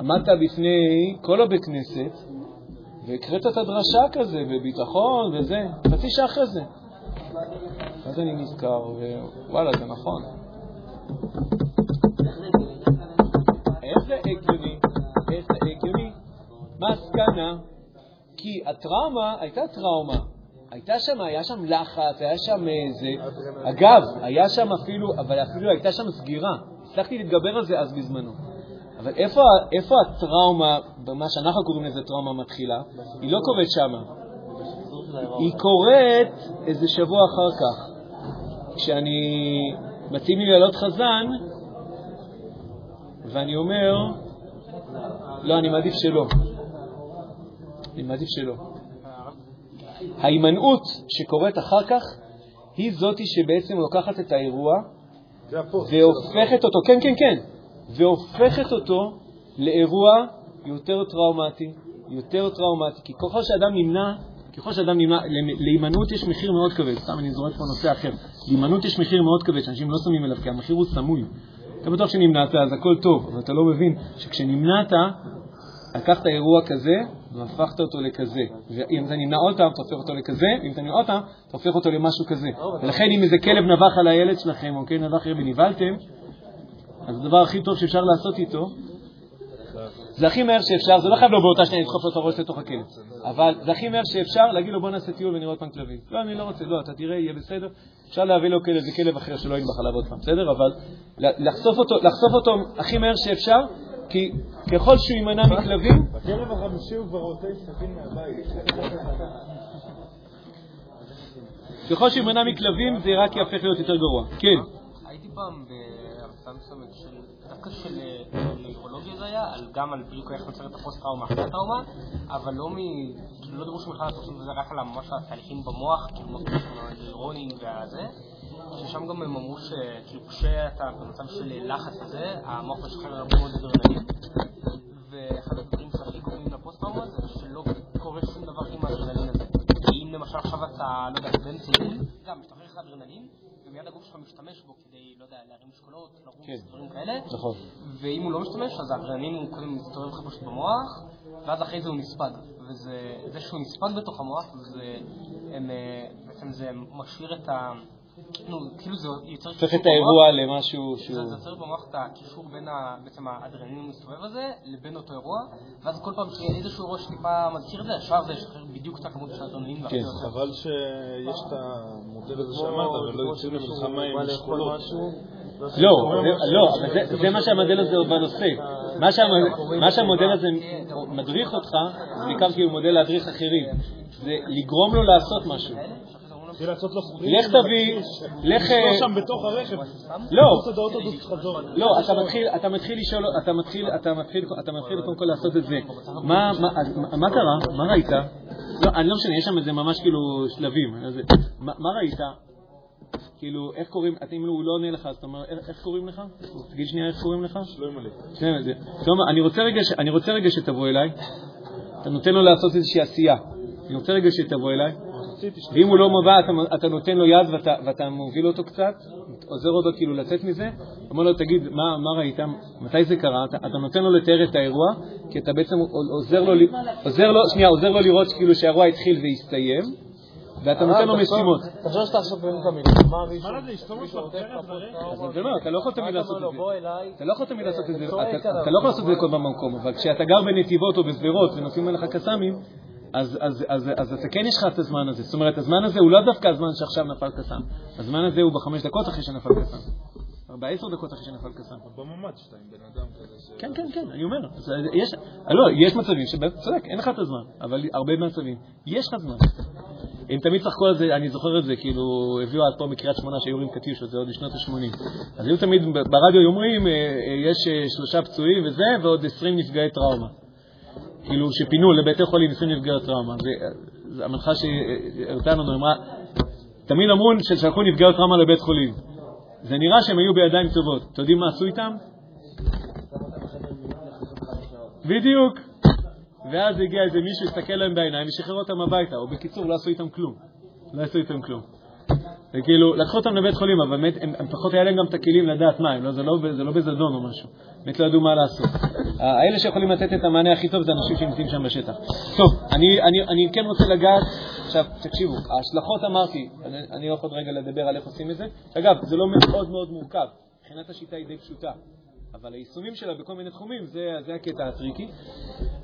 עמדת בפני כל הבית כנסת והקראת את הדרשה כזה, בביטחון וזה, חצי שעה אחרי זה. אז אני נזכר, ווואלה, זה נכון. זה הגיוני? איך זה הגיוני? מסקנה, כי הטראומה הייתה טראומה. הייתה שם, היה שם לחץ, היה שם איזה... אגב, היה שם אפילו, אבל אפילו הייתה שם סגירה. הצלחתי להתגבר על זה אז בזמנו. אבל איפה, איפה הטראומה, במה שאנחנו קוראים לזה טראומה מתחילה? היא לא קורית שם. היא קורית איזה שבוע אחר כך. כשאני, מתאים לי לעלות חזן, ואני אומר, לא, אני מעדיף שלא. אני מעדיף שלא. ההימנעות שקורית אחר כך היא זאתי שבעצם לוקחת את האירוע. והופכת אותו, כן, כן, כן, והופכת אותו לאירוע יותר טראומטי, יותר טראומטי, כי ככל שאדם נמנע, ככל שאדם נמנע, להימנעות יש מחיר מאוד כבד, סתם אני זורק פה נושא אחר, להימנעות יש מחיר מאוד כבד שאנשים לא שמים אליו, כי המחיר הוא סמוי. אתה בטוח שנמנעת, אז הכל טוב, אבל אתה לא מבין שכשנמנעת, לקחת אירוע כזה והפכת אותו לכזה. ואם אתה נמנע עוד פעם, אתה הופך אותו לכזה, ואם אתה נמנע עוד פעם, אתה הופך אותו למשהו כזה. ולכן אם איזה כלב נבח על הילד שלכם, או כן נבח ונבהלתם, אז הדבר הכי טוב שאפשר לעשות איתו, זה הכי מהר שאפשר, זה לא חייב לו באותה שניה לדחוף לו את הראש לתוך הכלב, אבל זה הכי מהר שאפשר להגיד לו בוא נעשה טיול ונראה עוד פעם כלבים. לא, אני לא רוצה, לא, אתה תראה, יהיה בסדר. אפשר להביא לו כלב, זה כלב אחר שלא ינבח עליו עוד פעם, בסדר? אבל לחשוף אותו, לחשוף אותו הכי מהר שאפשר, כי ככל שהוא יימנע מכלבים, בכלב החמישי הוא כבר רוצה להסתכל מהבית. ככל שהוא יימנע מכלבים זה רק יהפך להיות יותר גרוע. כן. הייתי פעם בהרצאה מסוימת של, דווקא של נוירולוגיה זה היה, גם על בדיוק איך נוצרת הפוסט-טראומה. אחרי הטראומה, אבל לא מ... לא דיברו שם בכלל זה רק על ממש התהליכים במוח, כאילו הנוירונים והזה, ששם גם הם אמרו שכאילו כשאתה במצב של לחץ כזה, המוח משחרר הרבה מאוד אדרנלין, ואחד הדברים שהכי קוראים לפוסט-טראומה זה שלא קורה שום דבר עם האדרנלין הזה. אם למשל עכשיו אתה, לא יודע, בן טיול, גם משתחרר לך אדרנלין, ומיד הגוף שלך משתמש בו יודע, להרים משקולות, לרוץ, כן. דברים כאלה. נכון. ואם הוא לא משתמש, אז האדרנלין הוא קודם מסתובב לך פשוט במוח, ואז אחרי זה הוא נספג. וזה זה שהוא נספג בתוך המוח, זה, הם, אה, בעצם זה משאיר את ה... נו, כאילו זה יוצר הופך קישור את האירוע. למשהו שהוא... זה יוצר במוח את הקישור בין בעצם האדרנלין המסתובב הזה לבין אותו אירוע, ואז כל פעם שיהיה איזשהו אירוע שטיפה מזכיר את זה, ישר זה ישחרר בדיוק את הכמות של האדרנלין. כן. חבל שיש את המודל הזה שאמרת, ולא כמו יוצאים למלחמה עם. משהו, לא, משהו, לא, אבל זה- זה מה שהמודל הזה הוא בנושא. מה שהמ- מה שהמודל הזה מדריך אותך, זה בעיקר כאילו מודל להדריך אחרים. זה לגרום לו לעשות משהו. לך תביא, לך... שם בתוך הרכב. לא, חזור. לא, אתה מתחיל, אתה מתחיל לשאול, אתה מתחיל, אתה מתחיל, אתה מתחיל קודם כל לעשות את זה. מה, קרה? מה ראית? לא, אני לא משנה, יש שם איזה ממש כאילו שלבים. מה, ראית? כאילו, איך קוראים, אתה אם הוא לא עונה לך, אז אתה אומר, איך, קוראים לך? תגיד שנייה איך קוראים לך? שלמה, אני רוצה רגע שתבוא אליי. אתה נותן לו לעשות איזושהי עשייה. אני רוצה רגע שתבוא אליי. ואם הוא לא מבע, אתה, אתה נותן לו יד ואתה, ואתה מוביל אותו קצת, עוזר אותו כאילו לצאת מזה, אומר לו, תגיד, מה, מה ראית? מתי זה קרה? אתה, אתה נותן לו לתאר את האירוע, כי אתה בעצם עוזר לו, ל- עוזר לו, שנייה, עוזר לו לראות כאילו שהאירוע התחיל והסתיים, ואתה נותן לו משימות. תחשוב שאתה עכשיו מלחמה, מישהו מה זה, אשתו? אז אומר, אתה לא יכול תמיד לעשות את זה. אתה לא יכול תמיד לעשות את זה, אתה- לא יכול לעשות את זה כל במקום, אבל כשאתה גר בנתיבות או בשדרות ונופלים עליך קסאמים, אז, אז, אז, אז אתה כן יש לך את הזמן הזה. זאת אומרת, הזמן הזה הוא לא דווקא הזמן שעכשיו נפל קסאם. הזמן הזה הוא בחמש דקות אחרי שנפל קסאם. או בעשר דקות אחרי שנפל קסאם. בממ"ד שאתה עם בן אדם כזה ש... כן, כן, כן, אני אומר. אז יש, לא, יש מצבים שבאמת, צודק, אין לך את הזמן, אבל הרבה מצבים, יש לך זמן. הם תמיד צחקו על זה, אני זוכר את זה, כאילו, הביאו עד פה מקריית שמונה שהיו עם קטיושות, זה עוד בשנות ה-80. אז היו תמיד, ברדיו אומרים, אה, אה, יש אה, שלושה פצועים וזה, ועוד 20 נפגעי טראומה. כאילו, שפינו לבתי חולים 20 נפגעי טראומה. זה המנחה שהראתה לנו, אמרה, תמיד אמרו ששלחו נפגעי טראומה לבית חולים. זה נראה שהם היו בידיים טובות. אתם יודעים מה עשו איתם? בדיוק. ואז הגיע איזה מישהו, הסתכל להם בעיניים ושחרר אותם הביתה, או בקיצור, לא עשו איתם כלום. לא עשו איתם כלום. וכאילו, לקחו אותם לבית חולים, אבל באמת, הם, הם פחות היה להם גם את הכלים לדעת מה לא, זה, לא, זה לא בזדון או משהו. באמת לא ידעו מה לעשות. האלה שיכולים לתת את המענה הכי טוב זה אנשים שנמצאים שם בשטח. טוב, אני, אני, אני כן רוצה לגעת, עכשיו, תקשיבו, ההשלכות אמרתי, אני, אני לא יכול רגע לדבר על איך עושים את זה. אגב, זה לא מאוד מאוד מורכב, מבחינת השיטה היא די פשוטה. אבל היישומים שלה בכל מיני תחומים, זה, זה הקטע הטריקי.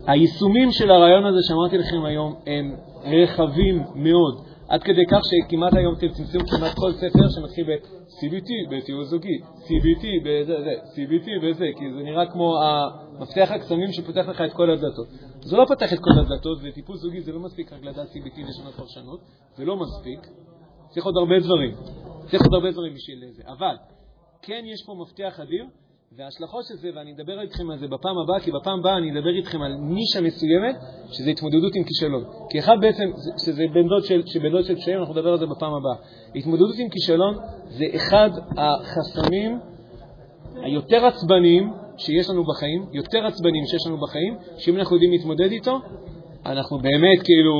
היישומים של הרעיון הזה שאמרתי לכם היום הם רחבים מאוד, עד כדי כך שכמעט היום אתם תמצאו כמעט כל ספר שמתחיל ב-CBT, בטיול זוגי, CBT, בזה, זה, CBT בזה, כי זה נראה כמו המפתח הקסמים שפותח לך את כל הדלתות. זה לא פותח את כל הדלתות, וטיפול זוגי זה לא מספיק רק לדעת CBT לשנות פרשנות, זה לא מספיק, צריך עוד הרבה דברים, צריך עוד הרבה דברים בשביל זה, אבל כן יש פה מפתח אדיר, וההשלכות של זה, ואני אדבר איתכם על זה בפעם הבאה, כי בפעם הבאה אני אדבר איתכם על נישה מסוימת, שזה התמודדות עם כישלון. כי אחד בעצם, זה- שזה בן דוד של, שבן דוד של פשעים, אנחנו נדבר על זה בפעם הבאה. התמודדות עם כישלון זה אחד החסמים היותר עצבניים שיש לנו בחיים, יותר עצבניים שיש לנו בחיים, שאם אנחנו יודעים להתמודד איתו, אנחנו באמת כאילו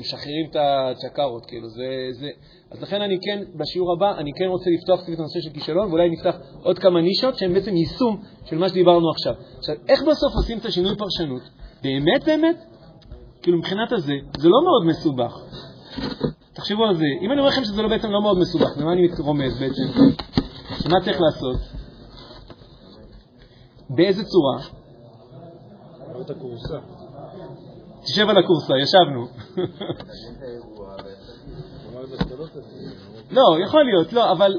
משחררים את הצ'קרות, כאילו זה, זה... אז לכן אני כן, בשיעור הבא, אני כן רוצה לפתוח קצת את הנושא של כישלון, ואולי נפתח עוד כמה נישות שהן בעצם יישום של מה שדיברנו עכשיו. עכשיו, איך בסוף עושים את השינוי פרשנות? באמת באמת? כאילו מבחינת הזה, זה לא מאוד מסובך. תחשבו על זה. אם אני אומר לכם שזה לא בעצם לא מאוד מסובך, למה אני רומז בעצם? שמה צריך לעשות? באיזה צורה? תשב על הכורסה, ישבנו. לא יכול להיות, לא, אבל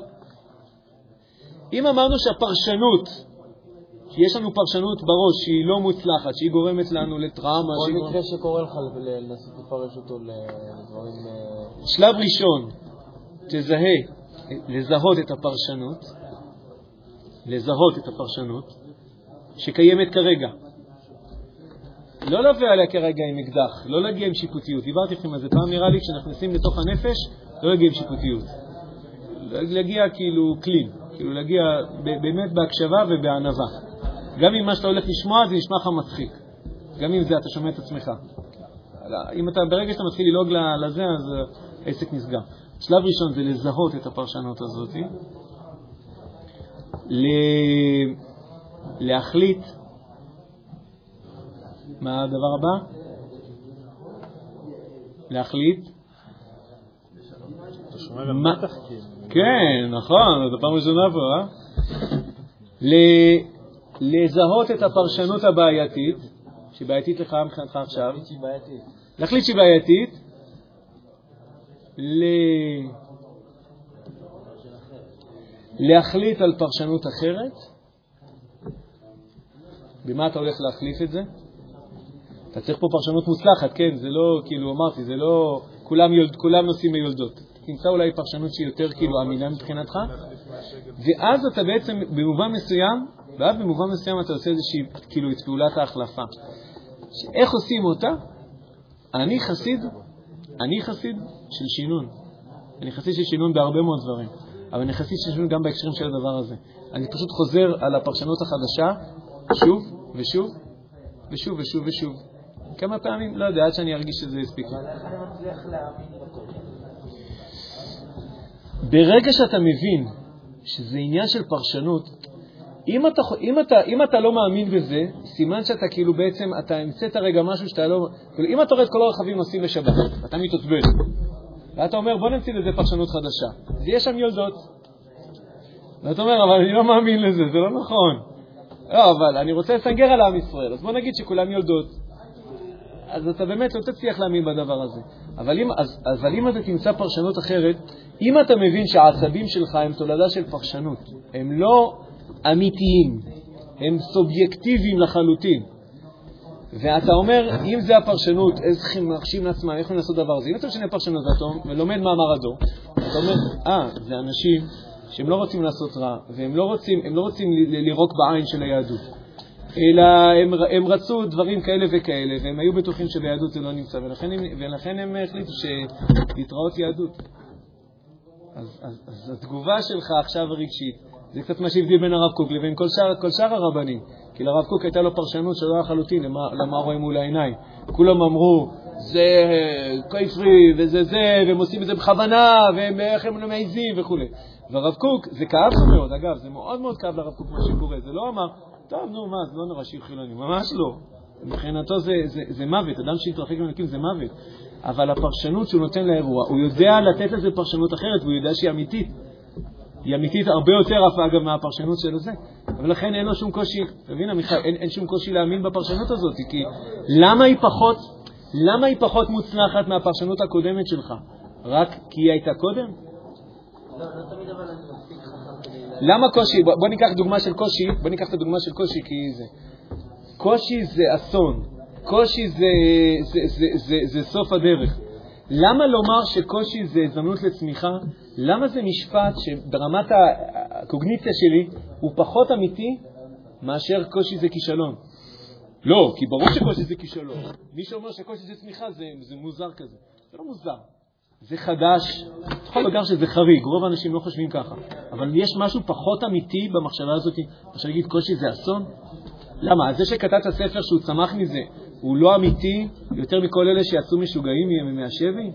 אם אמרנו שהפרשנות, שיש לנו פרשנות בראש שהיא לא מוצלחת, שהיא גורמת לנו לטראומה, כל. מקרה שקורה לך לנסות לפרש אותו לדברים... אה, שלב ראשון, תזהה, לזהות את הפרשנות, לזהות את הפרשנות שקיימת כרגע. לא לבוא עליה כרגע עם אקדח, לא להגיע עם שיפוטיות. דיברתי איתכם על זה פעם, נראה לי, כשאנחנו נכנסים לתוך הנפש, לא להגיע עם שיפוטיות. להגיע כאילו קלין, כאילו להגיע באמת בהקשבה ובענווה. גם אם מה שאתה הולך לשמוע זה נשמע לך מצחיק. גם אם זה אתה שומע את עצמך. אם אתה, ברגע שאתה מתחיל ללעוג לזה, אז, העסק נסגר. שלב ראשון זה לזהות את הפרשנות הזאת, ל- להחליט, מה הדבר הבא? להחליט. מה- כן, נכון, זו פעם ראשונה פה, אה? ל- לזהות את הפרשנות הבעייתית, שהיא בעייתית לך מבחינתך עכשיו. להחליט שהיא בעייתית. להחליט על פרשנות אחרת. במה אתה הולך להחליף את זה? אתה צריך פה פרשנות מוצלחת, כן, זה לא, כאילו, אמרתי, זה לא, כולם, יולד, כולם נוסעים מיולדות. תמצא אולי פרשנות שהיא יותר כאילו אמינה מבחינתך, ואז אתה בעצם, במובן מסוים, ואז במובן מסוים אתה עושה איזושהי, כאילו, את פעולת ההחלפה. איך עושים אותה? אני חסיד, אני חסיד של שינון. אני חסיד של שינון בהרבה מאוד דברים, אבל אני חסיד של שינון גם בהקשרים של הדבר הזה. אני פשוט חוזר על הפרשנות החדשה שוב ושוב ושוב ושוב ושוב. כמה פעמים? לא יודע, עד שאני ארגיש שזה הספיק. אבל איך אני מצליח להאמין בקושי? ברגע שאתה מבין שזה עניין של פרשנות, אם אתה, אם, אתה, אם אתה לא מאמין בזה, סימן שאתה כאילו בעצם, אתה המצאת רגע משהו שאתה לא... כאילו, אם אתה רואה את כל הרכבים נוסעים בשבת, אתה מתעצבן, ואתה אומר, בוא נמציא לזה פרשנות חדשה, אז יש שם יולדות. ואתה אומר, אבל אני לא מאמין לזה, זה לא נכון. לא, אבל אני רוצה לסנגר על עם ישראל, אז בוא נגיד שכולם יולדות. אז אתה באמת לא תצליח להאמין בדבר הזה. אבל אם, אז, אבל אם אתה תמצא פרשנות אחרת, אם אתה מבין שהעצבים שלך הם תולדה של פרשנות, הם לא אמיתיים, הם סובייקטיביים לחלוטין, ואתה אומר, אם זה הפרשנות, איך הם מרשים לעצמם, איך הם לעשות דבר הזה, אם אתה משנה פרשנות ואתה לומד מאמר הדור, אתה אומר, אה, זה אנשים שהם לא רוצים לעשות רע, והם לא רוצים, לא רוצים לירוק בעין של היהדות. אלא הם, הם רצו דברים כאלה וכאלה, והם היו בטוחים שביהדות זה לא נמצא, ולכן הם, ולכן הם החליטו שלהתראות יהדות. אז, אז, אז התגובה שלך עכשיו הרגשית, זה קצת מה שהבדיל בין הרב קוק לבין כל שאר, כל שאר הרבנים. כי לרב קוק הייתה לו פרשנות שלא לחלוטין למה, למה רואים מול העיניים. כולם אמרו, זה כפרי וזה זה, והם עושים את זה בכוונה, ואיך הם לא מעיזים וכו'. והרב קוק, זה כאב לו מאוד, אגב, זה מאוד מאוד כאב לרב קוק מה שקורה. זה לא אמר, טוב, נו, מה, זה לא נורא שיהיו חילונים, ממש לא. מבחינתו זה, זה, זה מוות, אדם שהתרחק ממלכים זה מוות. אבל הפרשנות שהוא נותן לאירוע, הוא יודע לתת לזה פרשנות אחרת, והוא יודע שהיא אמיתית. היא אמיתית הרבה יותר אף אגב מהפרשנות של זה. אבל לכן אין לו שום קושי, אתה מבין עמיחי, אין, אין שום קושי להאמין בפרשנות הזאת, כי למה היא פחות, למה היא פחות מוצלחת מהפרשנות הקודמת שלך? רק כי היא הייתה קודם? לא, לא תמיד אבל אני מספיק למה קושי? בוא, ניקח דוגמה של קושי, בוא ניקח את הדוגמה של קושי כי זה. קושי זה אסון, קושי זה, זה, זה, זה, זה סוף הדרך. למה לומר שקושי זה הזדמנות לצמיחה? למה זה משפט שברמת הקוגניציה שלי הוא פחות אמיתי מאשר קושי זה כישלון? לא, כי ברור שקושי זה כישלון. מי שאומר שקושי זה צמיחה זה, זה מוזר כזה. זה לא מוזר. זה חדש, יכול לומר שזה חריג, רוב האנשים לא חושבים ככה, אבל יש משהו פחות אמיתי במחשבה הזאת, אפשר להגיד קושי זה אסון? למה? זה שכתבת ספר שהוא צמח מזה, הוא לא אמיתי יותר מכל אלה שיצאו משוגעים מהשבי?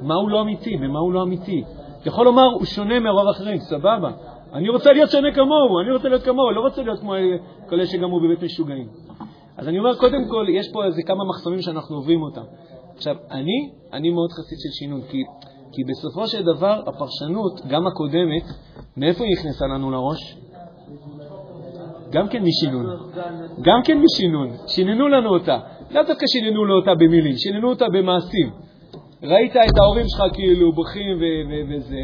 מה הוא לא אמיתי? במה הוא לא אמיתי? אתה יכול לומר, הוא שונה מהרוב האחרים, סבבה. אני רוצה להיות שונה כמוהו, אני רוצה להיות כמוהו, לא רוצה להיות כמו כל אלה הוא בבית משוגעים. אז אני אומר, קודם כל, יש פה איזה כמה מחסומים שאנחנו עוברים אותם. עכשיו, אני, אני מאוד חסיד של שינון, כי, כי בסופו של דבר, הפרשנות, גם הקודמת, מאיפה היא נכנסה לנו לראש? גם כן משינון. גם כן משינון. שיננו לנו אותה. לאו דווקא שיננו לו אותה במילים, שיננו אותה במעשים. ראית את ההורים שלך כאילו בוכים וזה,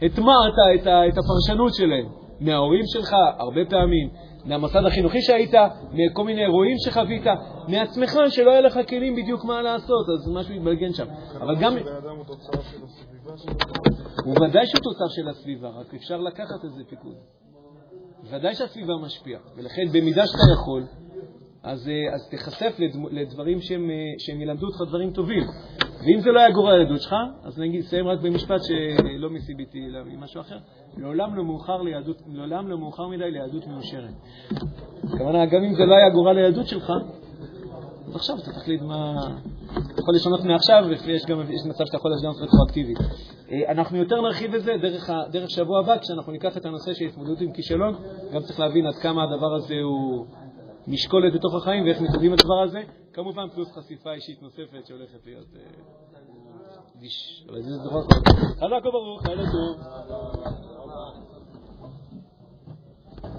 והטמעת את, את הפרשנות שלהם. מההורים שלך, הרבה פעמים, מהמוסד החינוכי שהיית, מכל מיני אירועים שחווית, מעצמך שלא היה לך כלים בדיוק מה לעשות, אז משהו התבלגן שם. אבל גם, הוא ודאי שהוא תוצר של הסביבה, רק אפשר לקחת איזה פיקוד. ודאי שהסביבה משפיעה, ולכן במידה שאתה יכול, אז, אה, אז תיחשף לדמו- לדברים שהם, אה, שהם ילמדו אותך דברים טובים. ואם זה לא היה גורל הילדות שלך, אז נסיים רק במשפט שלא מסיביתי אלא ממשהו אחר. לעולם לא מאוחר, ליהדות, לעולם לא מאוחר מדי ליהדות מאושרת. הכוונה, גם אם זה לא היה גורל הילדות שלך, אז עכשיו אתה תחליט מה, יכול לשנות מעכשיו, ויש גם יש מצב שאתה יכול לשנות רטרואקטיבית. אה, אנחנו יותר נרחיב את זה דרך, דרך שבוע הבא, כשאנחנו ניקח את הנושא של התמודדות עם כישלון, גם צריך להבין עד כמה הדבר הזה הוא משקולת בתוך החיים ואיך מתמודדים הדבר הזה, כמובן פלוס חשיפה אישית נוספת שהולכת להיות... אה, חזק וברוך, לילה טוב.